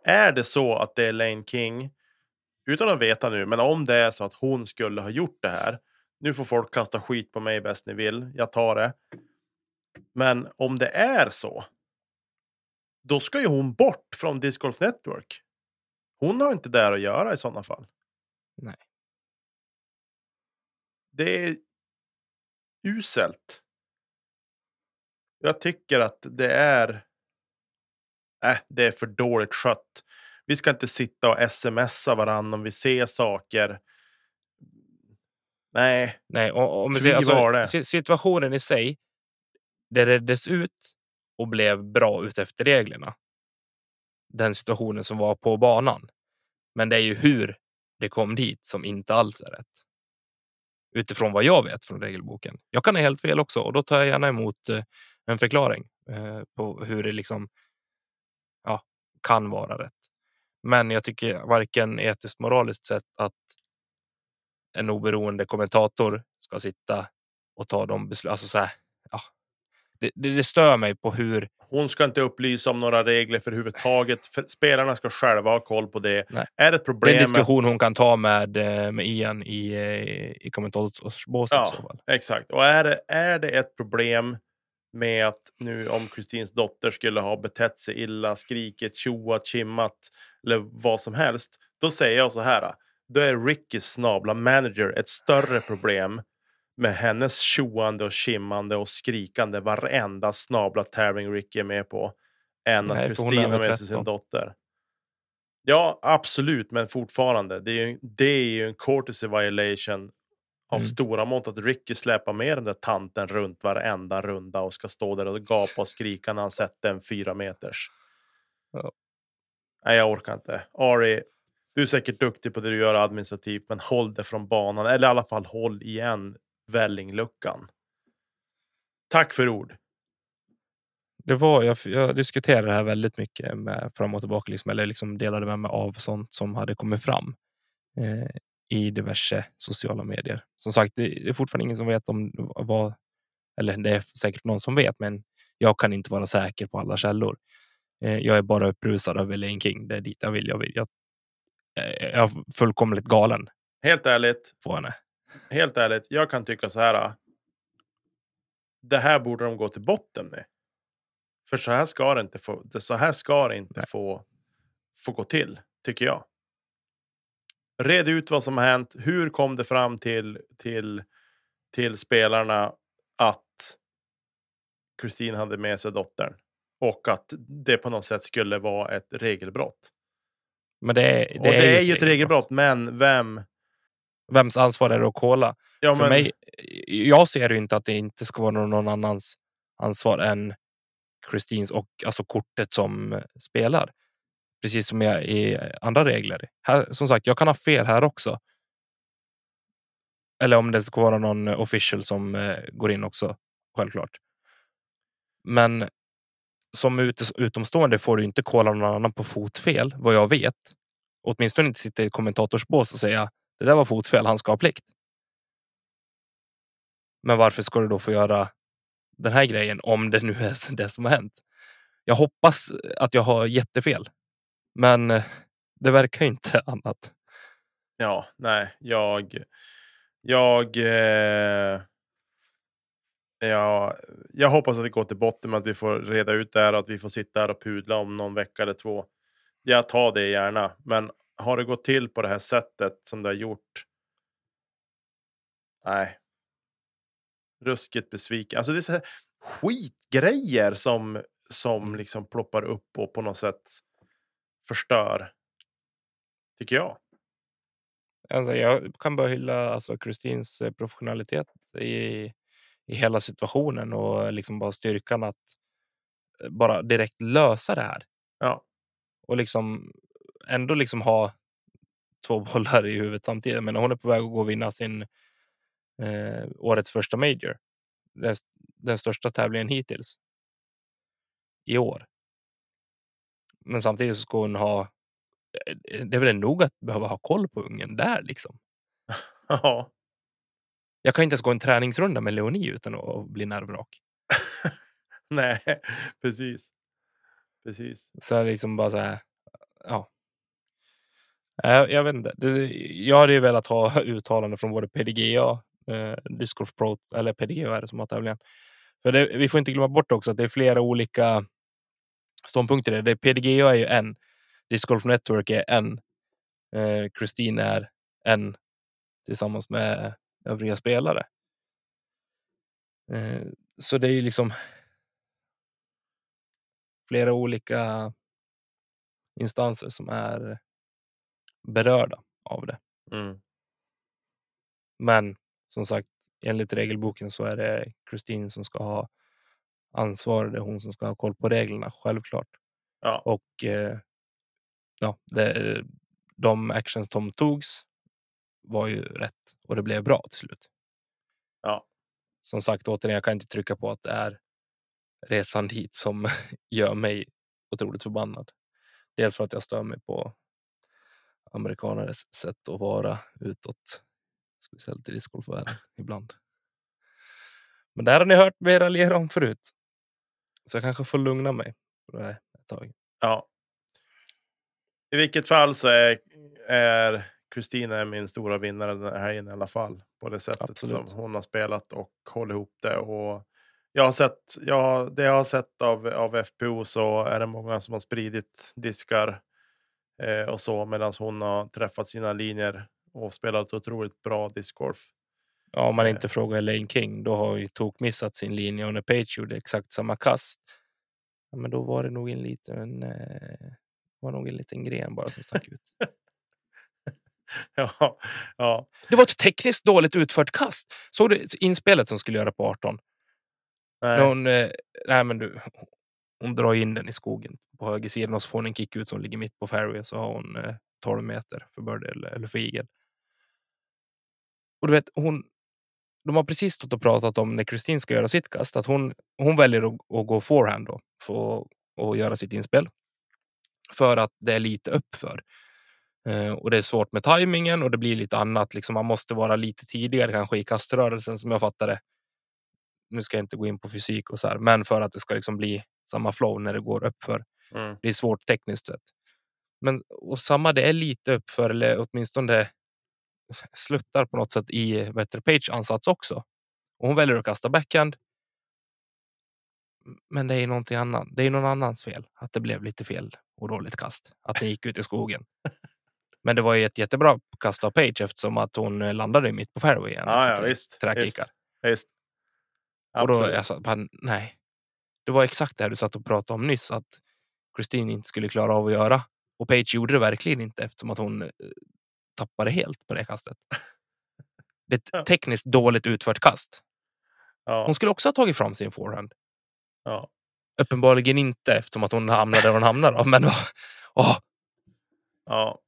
Är det så att det är Lane King, utan att veta nu, men om det är så att hon skulle ha gjort det här. Nu får folk kasta skit på mig bäst ni vill. Jag tar det. Men om det är så. Då ska ju hon bort från Disc Golf Network. Hon har inte där att göra i sådana fall. Nej. Det är uselt. Jag tycker att det är. Äh, det är för dåligt skött. Vi ska inte sitta och smsa varandra om vi ser saker. Nej. Nej, och, om vi ser, alltså, situationen i sig. Det reddes ut och blev bra utefter reglerna. Den situationen som var på banan. Men det är ju hur det kom dit som inte alls är rätt. Utifrån vad jag vet från regelboken. Jag kan ha helt fel också och då tar jag gärna emot eh, en förklaring eh, på hur det liksom kan vara rätt. Men jag tycker varken etiskt moraliskt sett att en oberoende kommentator ska sitta och ta de beslut. Alltså så här, ja, det, det, det stör mig på hur Hon ska inte upplysa om några regler för huvudtaget. För spelarna ska själva ha koll på det. Nej. Är det ett det är problem? en diskussion att- hon kan ta med, eh, med Ian i, eh, i kommentatorsbåset Ja. Exakt. Och är det, är det ett problem med att nu om Kristins dotter skulle ha betett sig illa, skrikit, tjoat, chimmat eller vad som helst. Då säger jag så här. Då är Rickys snabla manager ett större problem med hennes tjoande och chimmande och skrikande varenda snabla tävling Ricky är med på än Nej, att för hon är Kristin har över med sig sin 13. dotter. Ja, absolut, men fortfarande. Det är ju, det är ju en courtesy violation av Mm. stora mått att Ricky släpar med den där tanten runt varenda runda och ska stå där och gapa och skrika när han sätter en fyra meters. Ja. Nej, jag orkar inte. Ari, du är säkert duktig på det du gör administrativt, men håll det från banan. Eller i alla fall håll igen vällingluckan. Tack för ord. Det var, jag, jag diskuterade det här väldigt mycket med fram och tillbaka, liksom, eller liksom delade med mig av sånt som hade kommit fram eh, i diverse sociala medier. Som sagt, det, är fortfarande ingen som vet om vad, eller det är säkert någon som vet, men jag kan inte vara säker på alla källor. Eh, jag är bara upprusad över Lane King. Det är dit jag vill. Jag, vill. jag, eh, jag är fullkomligt galen Helt ärligt, på henne. helt ärligt, jag kan tycka så här. Det här borde de gå till botten med. För så här ska det inte få, det, så här ska det inte Nej. få, få gå till, tycker jag. Red ut vad som har hänt. Hur kom det fram till, till, till spelarna att Kristin hade med sig dottern? Och att det på något sätt skulle vara ett regelbrott. Men det är, det och det är, ju ett regelbrott, men vem? Vems ansvar är det att kolla? Ja, För men, mig, jag ser ju inte att det inte ska vara någon annans ansvar än Kristins och alltså kortet som spelar. Precis som jag i andra regler. Här, som sagt, jag kan ha fel här också. Eller om det ska vara någon official som eh, går in också, självklart. Men som ut, utomstående får du inte kolla någon annan på fotfel, vad jag vet. Åtminstone inte sitta i kommentatorsbås och säga det där var fotfel, han ska ha plikt. Men varför ska du då få göra den här grejen om det nu är <laughs> det som har hänt? Jag hoppas att jag har jättefel, men eh, det verkar inte <laughs> annat. Ja, nej, jag... Jag... Eh, ja, jag hoppas att det går till botten med att vi får reda ut det här och att vi får sitta här och pudla om någon vecka eller två. Jag tar det gärna, men har det gått till på det här sättet som det har gjort? Nej. Ruskigt besviken. Alltså det är så här skitgrejer som, som liksom ploppar upp och på något sätt förstör. Tycker jag. Alltså, jag kan bara hylla alltså, Kristins eh, professionalitet i, i hela situationen och liksom bara styrkan att eh, bara direkt lösa det här. Ja. Och liksom ändå liksom ha två <laughs> bollar i huvudet samtidigt. Men hon är på väg att gå och vinna sin eh, årets första major. Den, den största tävlingen hittills. I år. Men samtidigt så ska hon ha. eh, Det är väl nog att behöva ha koll på ungen där liksom. <laughs> Ja. Jag kan inte ens gå en träningsrunda med Leonie utan att bli nervrak. <laughs> Nej, precis. Precis. Så liksom bara så här. Ja. Jag, jag vet inte. Jag hade ju velat ha <laughs> uttalande från både PDGA, eh, Disc Golf Pro, eller PDGA är det som har tävlingen. För det, vi får inte glömma bort också att det är flera olika ståndpunkter. Det. Det, PDGA är ju en, Disc Golf Network är en, eh, Christine är en tillsammans med övriga spelare. Eh, så det är ju liksom flera olika instanser som är berörda av det. Mm. Men som sagt, enligt regelboken så är det Kristin som ska ha ansvar. Det är hon som ska ha koll på reglerna, självklart. Ja. Och eh, ja, det, de actions som togs var ju rätt och det blev bra till slut. Ja. Som sagt, återigen, jag kan inte trycka på att det är resan dit som <laughs> gör mig otroligt förbannad. Dels för att jag stör mig på amerikanares sätt att vara utåt, speciellt i discgolfvärlden ibland. Men det här har ni hört mig raljera om förut. Så jag kanske får lugna mig ett tag. Ja. I vilket fall så är, är Kristina min stora vinnare den här helgen i alla fall. På det sättet Absolut. som hon har spelat och håller ihop det. Och jag har sett, ja, det jag har sett av, av FPO så är det många som har spridit diskar eh, och så medan hon har träffat sina linjer och spelat otroligt bra discgolf. Ja, om man Eh. inte frågar Lane King, då har ju Tok missat sin linje och när Page gjorde exakt samma kast. Ja, men då var det nog en liten, eh, var nog en liten gren bara som stack ut. <laughs> ja, ja, Det var ett tekniskt dåligt utfört kast. Såg du inspelet som skulle göra på 18? nej, hon, eh, nej men du, hon drar in den i skogen på högersidan och så får hon en kick ut som ligger mitt på fairway så har hon eh, 12 meter för birdie eller, eller för eagle. Och du vet, hon, de har precis stått och pratat om när Kristin ska göra sitt kast, att hon, hon väljer att, att gå forehand då för att göra sitt inspel. För att det är lite uppför. Eh, och det är svårt med tajmingen och det blir lite annat. Liksom man måste vara lite tidigare kanske i kaströrelsen som jag fattar det. Nu ska jag inte gå in på fysik och så här, men för att det ska liksom bli samma flow när det går uppför. mm, Det är svårt tekniskt sett. Men och samma, det är lite uppför eller åtminstone sluttar på något sätt i bättre page ansats också. Och hon väljer att kasta backhand. Men det är någonting annat. Det är någon annans fel att det blev lite fel och dåligt kast. Att den gick ut i skogen. <laughs> Men det var ju ett jättebra kast av Page eftersom att hon landade mitt på fairway igen. Ja, visst, träkickar. visst. Och då, sa, bara, nej. Det var exakt det här du satt och pratade om nyss. Att Christine inte skulle klara av att göra. Och Page gjorde det verkligen inte eftersom att hon eh, tappade helt på det kastet. Det är ett <laughs> tekniskt dåligt utfört kast. ja, Hon skulle också ha tagit fram sin forehand. ja. Uppenbarligen inte eftersom att hon hamnade där hon hamnade. Då. Men åh, ja.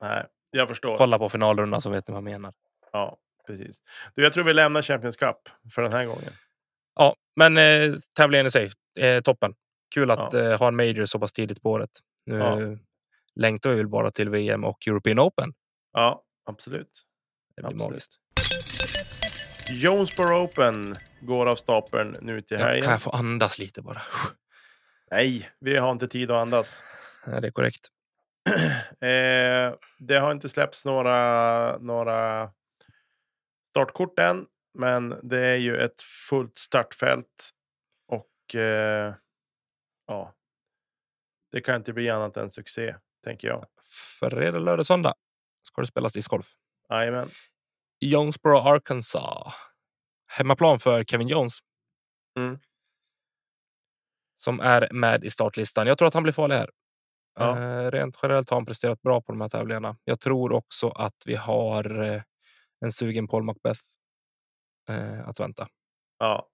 Nej, jag förstår. kolla på finalrundan så vet ni vad jag menar. Ja, precis. Du, jag tror vi lämnar Champions Cup för den här gången. Ja, men eh, tävlingen i sig, eh, toppen. Kul att Ja. eh, ha en major så pass tidigt på året. Nu Ja. längtar vi väl bara till VM och European Open. Ja, absolut. Det blir Absolut. magiskt. Jonesboro Open går av stapeln nu till helgen. kan jag få andas lite bara? Nej, vi har inte tid att andas. Ja, det är korrekt. <clears throat> Eh, det har inte släppts några, några startkort än, men det är ju ett fullt startfält och eh, ja, det kan inte bli annat än succé, tänker jag. Fredag, lördag, söndag ska det spelas discgolf. Jajamän. Jonesboro, Arkansas. Hemmaplan för Kevin Jones. Mm. Som är med i startlistan. Jag tror att han blir farlig här. Ja. Eh, rent generellt har han presterat bra på de här tävlingarna. Jag tror också att vi har eh, en sugen Paul Macbeth eh, att vänta. Ja,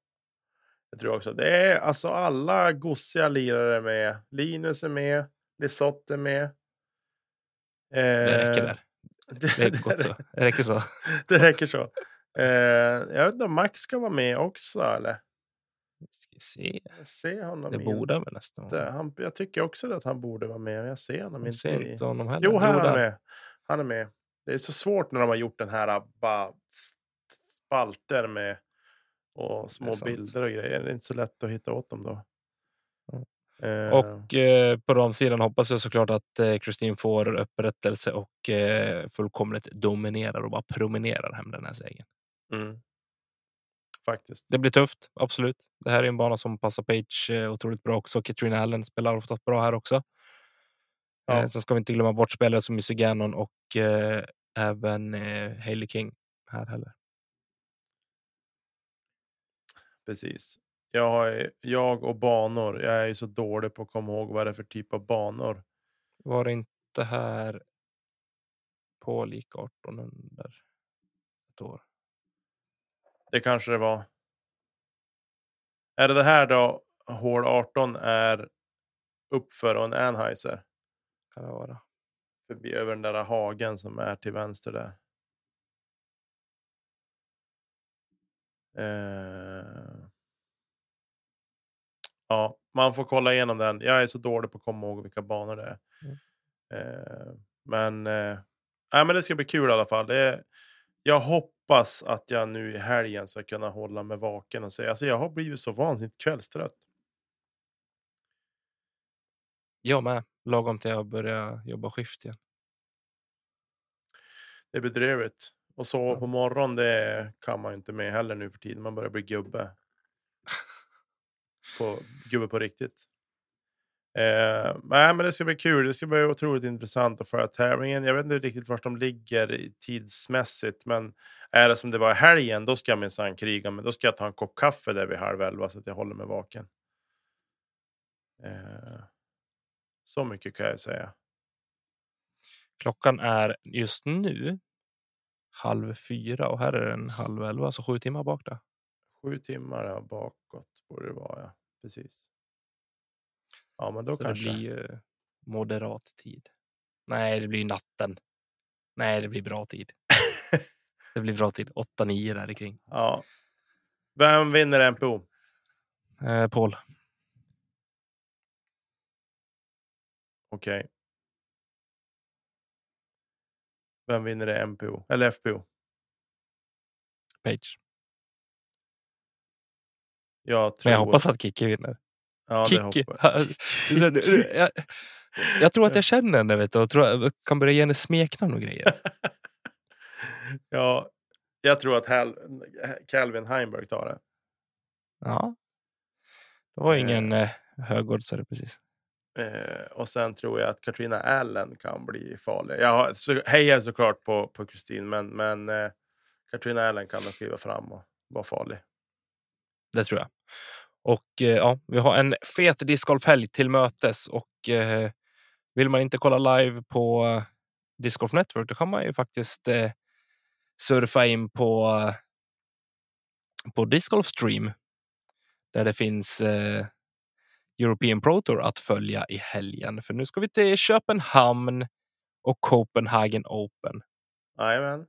jag tror också. Det är alltså alla gossiga lirare med. Linus är med, Lisotte är med. Det räcker Eh, där. <laughs> Det är gott så. Det räcker så. <laughs> det räcker så. Eh, jag vet inte om Max ska vara med också eller? Ska vi se. Jag ser honom Det borde han väl nästan. Han, jag tycker också att han borde vara med. men Jag ser honom Jag inte. ser inte honom heller. Jo, här är han med. Han är med. Det är så svårt när de har gjort den här bara s- spalter med och små bilder och grejer. Det är inte så lätt att hitta åt dem då. Eh, Och eh, på sidan hoppas jag såklart att eh, Kristin får upprättelse och eh, fullkomligt dominerar och bara promenerar hem den här segern. mm. Faktiskt. Det blir tufft, absolut. Det här är en bana som passar Page eh, otroligt bra också. Katrina Allen spelar oftast bra här också. Ja. Eh, sen ska vi inte glömma bort spelare som Missy Gannon och eh, även eh, Hailey King här heller. Precis. Jag, har, jag och banor. Jag är ju så dålig på att komma ihåg vad det är för typ av banor. Var det inte här på lika 18 under ett år? Det kanske det var. Är det det här då? Hål 18 är uppför och en Anheuser. Kan det vara. Förbi över den där hagen som är till vänster där. Eh... Ja, man får kolla igenom den. Jag är så dålig på att komma ihåg vilka banor det är. Mm. Eh, men, eh, nej, men det ska bli kul i alla fall. Det jag hoppas att jag nu i helgen ska kunna hålla mig vaken och säga. Alltså jag har blivit så vansinnigt kvällstrött. Jag med. Lagom till jag börjar jobba skift igen. Det är bedrövligt. Och Ja. på morgonen, det kan man ju inte med heller nu för tiden. Man börjar bli gubbe. På, gubbe på riktigt. Eh, nej, men det ska bli kul. Det ska bli otroligt intressant att föra tävlingen. Jag vet inte riktigt var de ligger tidsmässigt, men är det som det var i helgen, då ska jag minsann kriga. Men då ska jag ta en kopp kaffe där vid halv elva så att jag håller mig vaken. Eh, så mycket kan jag säga. Klockan är just nu halv fyra och här är den halv elva, så sju timmar bak där. Sju timmar bakåt borde det vara, ja. Precis. Ja, men då så kanske. det blir ju moderat tid. Nej, det blir natten. Nej, det blir bra tid. <laughs> det blir bra tid. 8-9 där kring. Ja. Vem vinner MPO? Eh, Paul. Okej. Vem vinner det MPO? Eller FPO? Page. Jag tror... Men jag hoppas att Kiki vinner. Ja, det Kiki. hoppas <laughs> jag, jag tror att jag känner henne vet du, och tror jag kan börja ge henne smeknamn och grejer. <laughs> ja, jag tror att Hal... Calvin Heimberg tar det. Ja. Det var Eh. ingen eh, högoddsare precis. Eh, och sen tror jag att Katrina Allen kan bli farlig. Jag har, så, hejar såklart på, på Kristin, men, men eh, Katrina Allen kan nog kliva fram och vara farlig. Det tror jag. Och eh, ja, vi har en fet discgolfhelg till mötes och eh, vill man inte kolla live på eh, Disc Golf Network, då kan man ju faktiskt eh, surfa in på på Disc Golf Stream där det finns eh, European Pro Tour att följa i helgen. För nu ska vi till Köpenhamn och Copenhagen Open. Jajamän.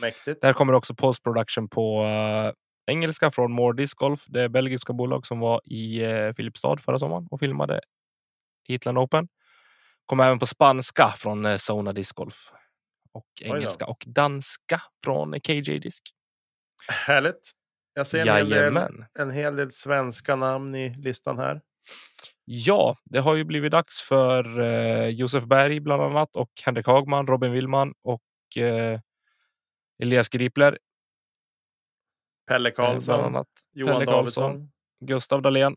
Mäktigt. Där kommer också postproduktion på eh, engelska från More Disc Golf. Det belgiska bolag som var i uh, Filipstad förra sommaren och filmade Heatland Open. Kommer även på spanska från uh, Zona Disc Golf och engelska och danska från KJ Disc. Härligt. Jag ser en hel, del, en hel del svenska namn i listan här. Ja, det har ju blivit dags för eh, Josef Berg bland annat och Henrik Hagman, Robin Willman och eh, Elias Gripler. Pelle eh, Karlsson. Johan Pelle Davidsson, Karlsson. Gustav Dahlén.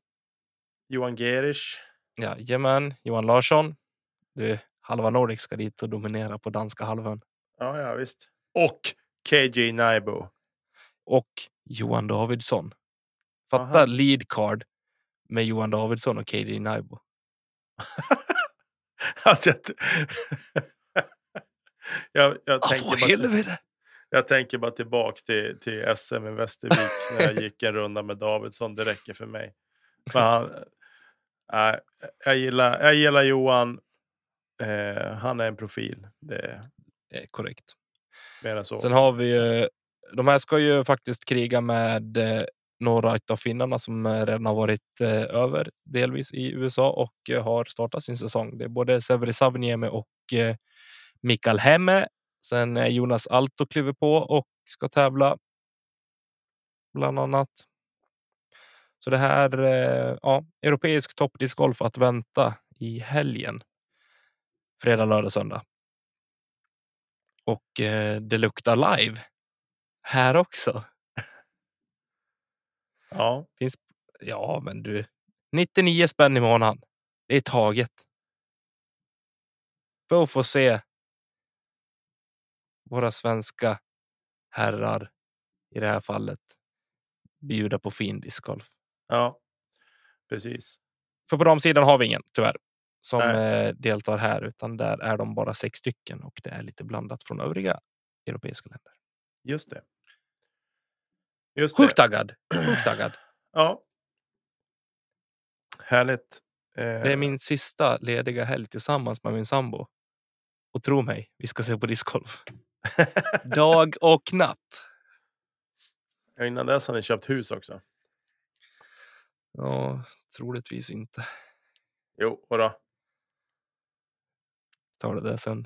Johan Gerisch. Jajamän, Johan Larsson. Du, halva Nordic ska dit och dominera på danska halvön. Ja, ja, visst. Och KJ Naibo. Och Johan Davidsson. Fatta Aha. lead card med Johan Davidsson och KJ Naibo. <laughs> alltså, jag, <laughs> jag, jag, tänker bara, helvete! Jag tänker bara tillbaks till, till SM i Västervik när jag gick en runda med Davidsson. Det räcker för mig. För han, nej, jag, gillar, jag gillar Johan. Eh, han är en profil. Det, Eh, korrekt. Mer än så. Sen har vi ju, de här ska ju faktiskt kriga med eh, några av finnarna som redan har varit över delvis i USA och har startat sin säsong. Det är både Severi Savniemi och Mikael Hemme. Sen är Jonas Alto kliver på och ska tävla. Bland annat. Så det här, eh, ja, europeisk toppdiscgolf att vänta i helgen. Fredag, lördag, söndag. Och eh, det luktar live. Här också. Ja, Finns, ja, men du. 99 spänn i månaden. Det är taget. För att få se. Våra svenska herrar i det här fallet. Bjuda på fin discgolf. ja, precis. För på damsidan har vi ingen tyvärr. Som Nej. eh, deltar här utan där är de bara sex stycken och det är lite blandat från övriga europeiska länder. Just det. Just. Sjukt taggad. Sjukt taggad. <clears throat> Ja. Härligt. Eh, Det är min sista lediga helg tillsammans med min sambo. Och tro mig, vi ska se på discgolf. <laughs> Dag och natt. Ja, Innan dess har ni köpt hus också. Ja, troligtvis inte. Jo, då. Tar det där sen.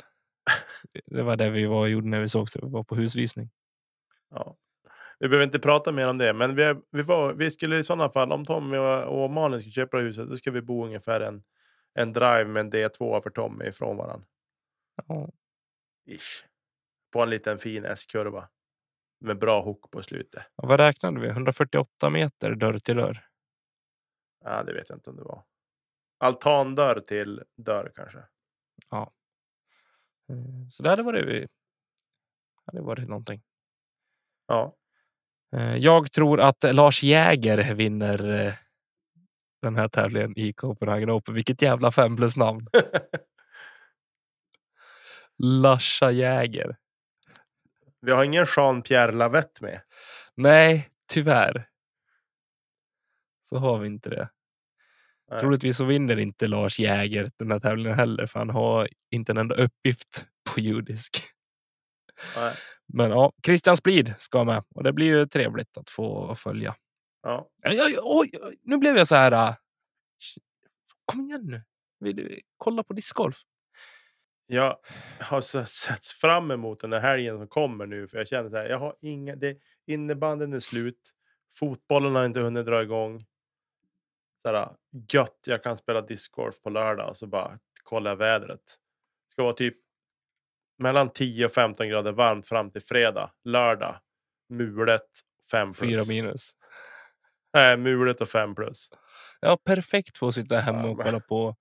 Det var det vi var och gjorde när vi såg vi var på husvisning. Ja. Vi behöver inte prata mer om det, men vi, är- vi, var, vi skulle i sådana fall, om Tommy och, och Malin ska köpa huset, då ska vi bo ungefär en, en drive med en D2 för Tommy ifrån varandra. Ja, Ish. En liten fin S-kurva. Med bra hook på slutet. vad räknade vi? 148 meter dörr till dörr. Ja, det vet jag inte om det var. Altandörr till dörr kanske. Eh, Så det hade varit, det hade varit någonting. Ja. Eh, Jag tror att Lars Jäger vinner eh, den här tävlingen i Copenhagen Open. Vilket jävla fem plus namn. <laughs> Larsa Jäger. Vi har ingen Jean-Pierre Lavette med. Nej, tyvärr. Så har vi inte det. Nej. Troligtvis så vinner inte Lars Jäger den här tävlingen heller, för han har inte en enda uppgift på judisk. Nej. Men ja, Christian Splid ska med och det blir ju trevligt att få följa. Ja. Oj, oj, oj, nu blev jag så här. äh, Kom igen nu. Vill du kolla på discgolf? Jag har så sett fram emot den här helgen som kommer nu. För jag känner så här, jag har inga, det, innebanden är slut. Fotbollen har inte hunnit dra igång. Så här, gött, jag kan spela discgolf på lördag och så bara kollar jag vädret. Det ska vara typ mellan 10 och 15 grader varmt fram till fredag. Lördag, mulet 5 Fyra plus. minus. Nej, mulet och 5 plus. Ja, perfekt för att sitta hemma och kolla på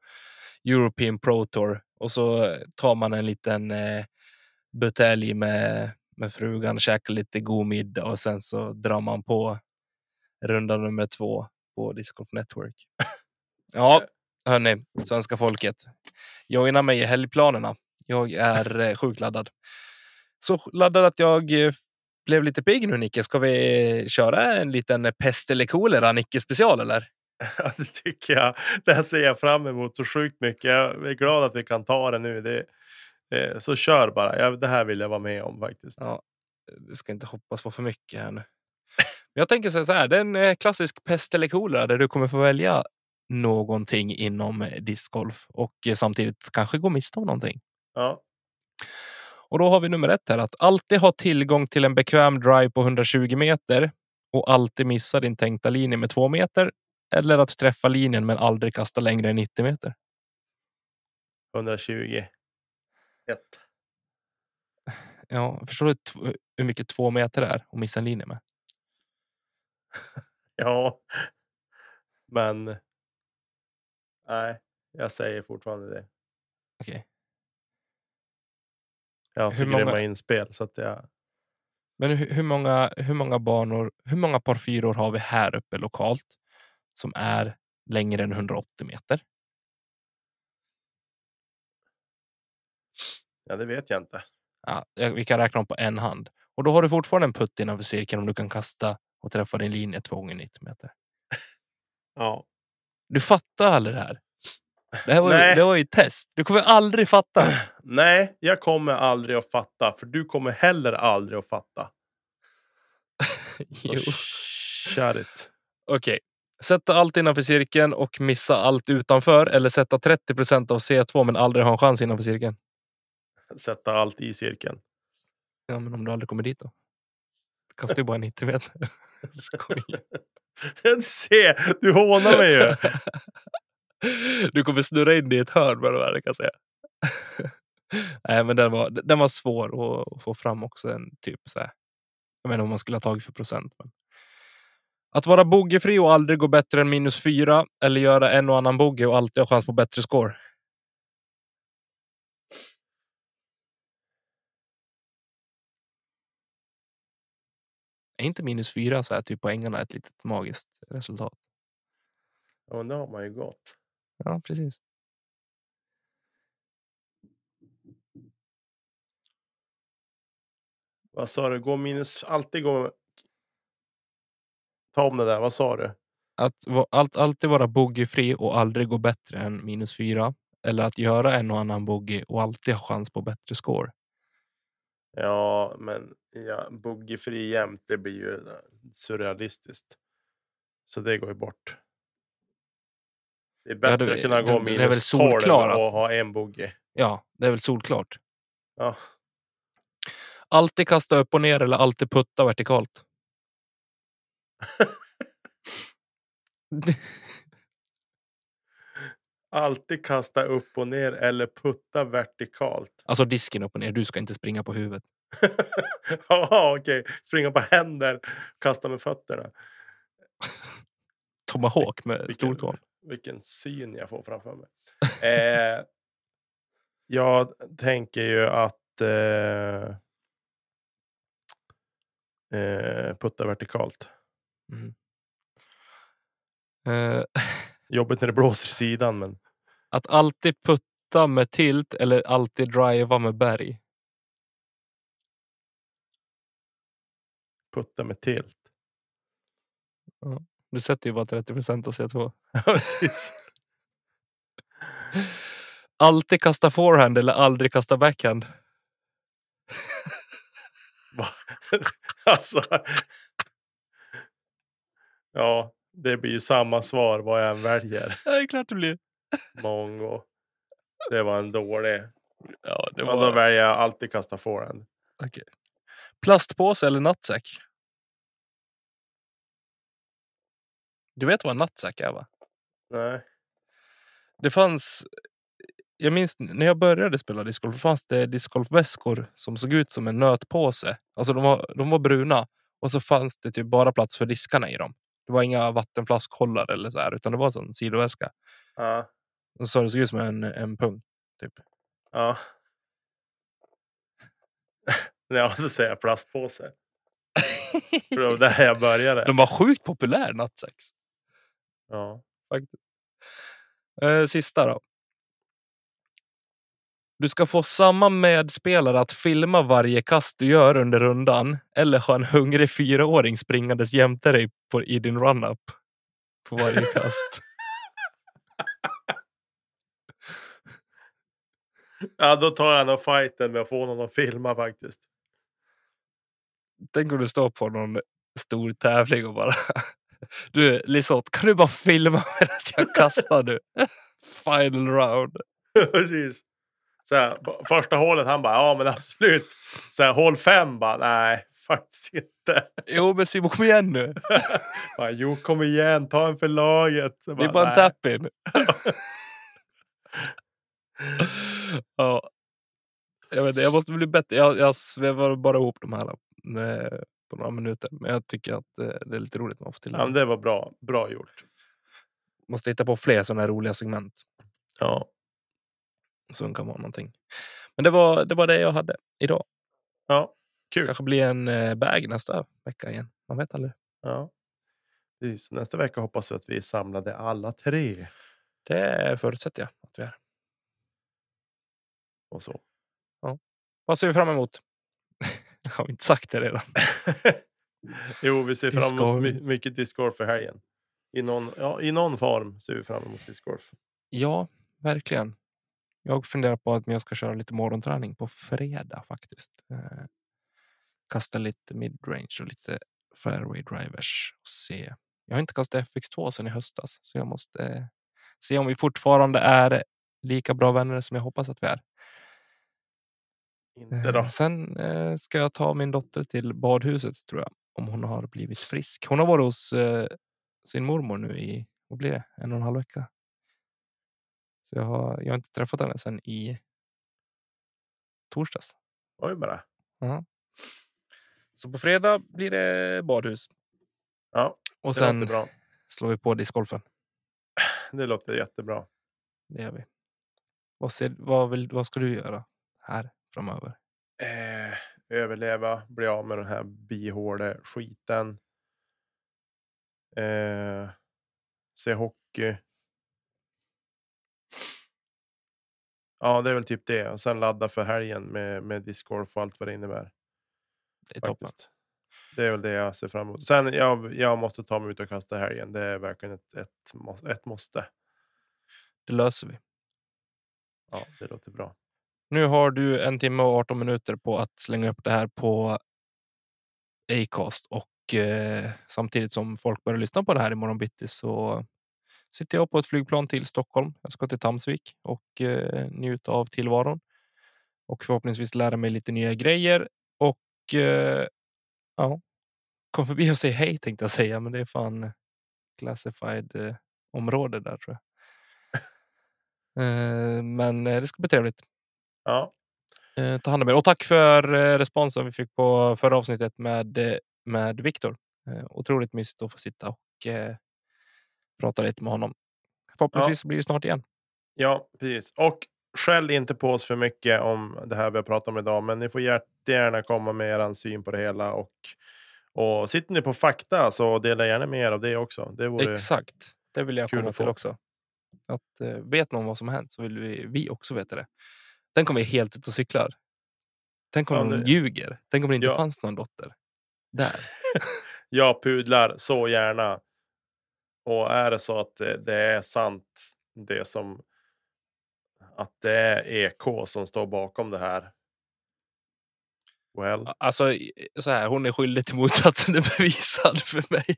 European Pro Tour. Och så tar man en liten eh, butelj med, med frugan, käkar lite god middag och sen så drar man på runda nummer två på Disc Golf Network. Ja, <laughs> hörni, svenska folket. Joina mig i helgplanerna. Jag är eh, sjukt laddad. Så laddad att jag eh, blev lite pigg nu Nicke. Ska vi köra en liten pest eller kolera Nicke special eller? <laughs> Ja, det tycker jag. Det här ser jag fram emot så sjukt mycket. Jag är glad att vi kan ta det nu. Det, eh, så kör bara. Jag, det här vill jag vara med om faktiskt. Ja, du ska inte hoppas på för mycket här nu. Men jag tänker så här, det är en eh, klassisk pest eller kolera där du kommer få välja någonting inom eh, discgolf och eh, samtidigt kanske gå miste om någonting. Ja. Och då har vi nummer ett här att alltid ha tillgång till en bekväm drive på 120 meter och alltid missa din tänkta linje med två meter eller att träffa linjen men aldrig kasta längre än 90 meter. 120. Ett. Ja, förstår du hur mycket två meter är att missa en linje med? <laughs> Ja. Men. Nej, jag säger fortfarande det. Okej. Jag har så många- grymma inspel så att jag. Men hur, hur, många, hur många banor, hur många par fyror har vi här uppe lokalt som är längre än 180 meter? Ja, det vet jag inte. Ja, vi kan räkna dem på en hand. Och då har du fortfarande en putt innanför cirkeln om du kan kasta och träffa din linje två gånger 90 meter. <laughs> Ja. Du fattar aldrig det här. Det här var, ju, det var ju test. Du kommer aldrig fatta. <clears throat> Nej, jag kommer aldrig att fatta, för du kommer heller aldrig att fatta. <laughs> Jo. shut it. Sätta allt innanför cirkeln och missa allt utanför. Eller sätta 30 procent av C2 men aldrig ha en chans innanför cirkeln. Sätta allt i cirkeln. Ja, men om du aldrig kommer dit då? Kastar ju bara 90 meter. <laughs> Skojar. Du ser, du hånar mig ju. <laughs> Du kommer snurra in i ett hörn med de här, kan jag säga. <laughs> Nej, men den var, den var svår att, att få fram också. En typ så här. Jag menar om man skulle ha tagit för procent. Men. Att vara bogeyfri och aldrig gå bättre än minus fyra eller göra en och annan bogey och alltid ha chans på bättre score. Är inte minus fyra så här typ poängarna ett litet magiskt resultat? Ja, det har man ju gått. Ja, precis. Vad sa du? Gå minus, alltid gå... Ta om det där, vad sa du? Att allt, alltid vara bogeyfri och aldrig gå bättre än minus fyra. Eller att göra en och annan bogey och alltid ha chans på bättre score. Ja, men ja, boogiefri jämt, det blir ju eh, surrealistiskt. Så det går ju bort. Det är bättre det- att kunna det- gå det minus 12 solklart att- och ha en boogie. Ja, det är väl solklart. Ja. Alltid kasta upp och ner eller alltid putta vertikalt. Alltid kasta upp och ner eller putta vertikalt. Alltså disken upp och ner. Du ska inte springa på huvudet. <laughs> Ja, okej. Springa på händer, kasta med fötterna. Tomahawk med stortån. Vilken syn jag får framför mig. eh, jag tänker ju att eh, eh, putta vertikalt. Mm. Eh, <laughs> Jobbigt när det blåser i sidan, men att alltid putta med tilt eller alltid driva med berg. putta med tilt. Du sätter ju bara 30 procent av C2. <laughs> Ja, precis. Alltid kasta forehand eller aldrig kasta backhand. <laughs> Alltså. Ja, det blir ju samma svar vad jag än väljer. <laughs> Ja, det är klart det blir. Mongo. Det var en dålig. Ja, det Men då var... väljer jag alltid kasta forehand. Okej. Plastpåse eller nattsäck? Du vet vad en nattsäck är va? Nej. Det fanns... Jag minns när jag började spela discgolf fanns det discgolfväskor som såg ut som en nötpåse. Alltså de var, de var bruna och så fanns det typ bara plats för diskarna i dem. Det var inga vattenflaskhållare eller så här, utan det var en sån sidoväska. Ja. Och så det såg ut som en, en pung. Typ. Ja. <laughs> Ja, då säger jag plastpåse. För det var där jag började. De var sjukt populär nattsäcks. Ja. Eh, sista då. Du ska få samma medspelare att filma varje kast du gör under rundan eller ha en hungrig fyraåring springandes jämte dig på, i din run-up på varje kast. <laughs> ja, då tar jag nog fighten med att få någon att filma faktiskt. Tänk om du står på någon stor tävling och bara <laughs> Du Lisotte, kan du bara filma medan jag kastar nu? <laughs> Final round. Precis. Så här, första hålet han bara, ja men absolut. Så här, hål fem bara, nej faktiskt inte. Jo men Simon kom igen nu. <laughs> Bara, jo kom igen, ta en för laget. Så Det är bara, en "Nej." tap-in. <laughs> ja. Jag, vet, jag måste bli bättre. Jag, jag svävar bara ihop de här eh, på några minuter. Men jag tycker att eh, det är lite roligt man får till Ja, men det. det var bra, bra gjort. Måste hitta på fler sådana här roliga segment Ja. Som kan vara någonting. Men det var det, var det jag hade idag. Ja, kul. kanske blir en eh, bag nästa vecka igen. Man vet aldrig. Ja. Precis. Nästa vecka hoppas vi att vi är samlade alla tre. Det förutsätter jag att vi är. Och så. Vad ser vi fram emot? <laughs> har vi inte sagt det redan? <laughs> jo, vi ser fram emot mycket discgolf för helgen. I någon, ja, I någon form ser vi fram emot discgolf. Ja, verkligen. Jag funderar på att jag ska köra lite morgonträning på fredag faktiskt. Eh, kasta lite midrange och lite fairway drivers och se. Jag har inte kastat FX2 sedan i höstas, så jag måste eh, se om vi fortfarande är lika bra vänner som jag hoppas att vi är. Inte då. Eh, Sen ska jag ta min dotter till badhuset tror jag, om hon har blivit frisk. Hon har varit hos sin mormor nu i, vad blir det, en och en halv vecka. Så jag har, jag har inte träffat henne sedan i torsdags. Oj bara. Ja. Så på fredag blir det badhus Ja, och det låter sen bra. slår vi på discgolfen. Det låter jättebra. Det gör vi. Vad, ser, vad, vill, vad ska du göra här framöver? Eh, överleva, bli av med den här bihåle skiten. Eh, se hockey. Ja, det är väl typ det. Och sen ladda för helgen med, med discgolf och allt vad det innebär. Det är toppen. Det är väl det jag ser fram emot. Sen jag, jag måste ta mig ut och kasta helgen. Det är verkligen ett, ett, ett måste. Det löser vi. Ja, det låter bra. Nu har du en timme och 18 minuter på att slänga upp det här på Acast och eh, samtidigt som folk börjar lyssna på det här imorgon bitti så sitter jag på ett flygplan till Stockholm. Jag ska till Tamsvik och eh, njuta av tillvaron och förhoppningsvis lära mig lite nya grejer och eh, ja, kom förbi och säg hej tänkte jag säga, men det är fan classified eh, område där tror jag. <laughs> Eh, men eh, det ska bli trevligt. Ja, Eh, ta hand om er. Och tack för responsen vi fick på förra avsnittet med, med Viktor. Otroligt mysigt att få sitta och prata lite med honom. Förhoppningsvis blir det snart igen. ja, precis. Och skäll inte på oss för mycket om det här vi har pratat om idag, men ni får jättegärna komma med er syn på det hela och och sitter ni på fakta så dela gärna med er av det också. Det vore Exakt. Det vill jag komma till också. Att eh, vet någon vad som har hänt så vill vi, vi också veta det. Vi är helt ute och cyklar. Tänk om Ja, det- ljuger. Tänk om det inte Ja. fanns någon dotter. Där. <laughs> Jag pudlar så gärna. Och är det så att det, är sant, det som att det är EK som står bakom det här. Well, Alltså så här, hon är skyldig till motsatsen <laughs> är bevisad för mig.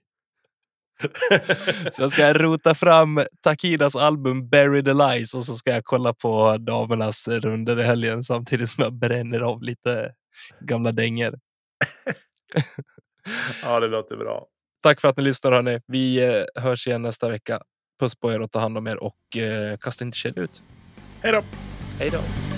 Så jag ska rota fram Takidas album Buried the Lies och så ska jag kolla på damernas runder i helgen samtidigt som jag bränner av lite gamla dänger. <laughs> ja, det låter bra. Tack för att ni lyssnar hörni. Vi eh, hörs igen nästa vecka. Puss på er och ta hand om er och eh, kasta inte kedja ut. Hej då! Hej då!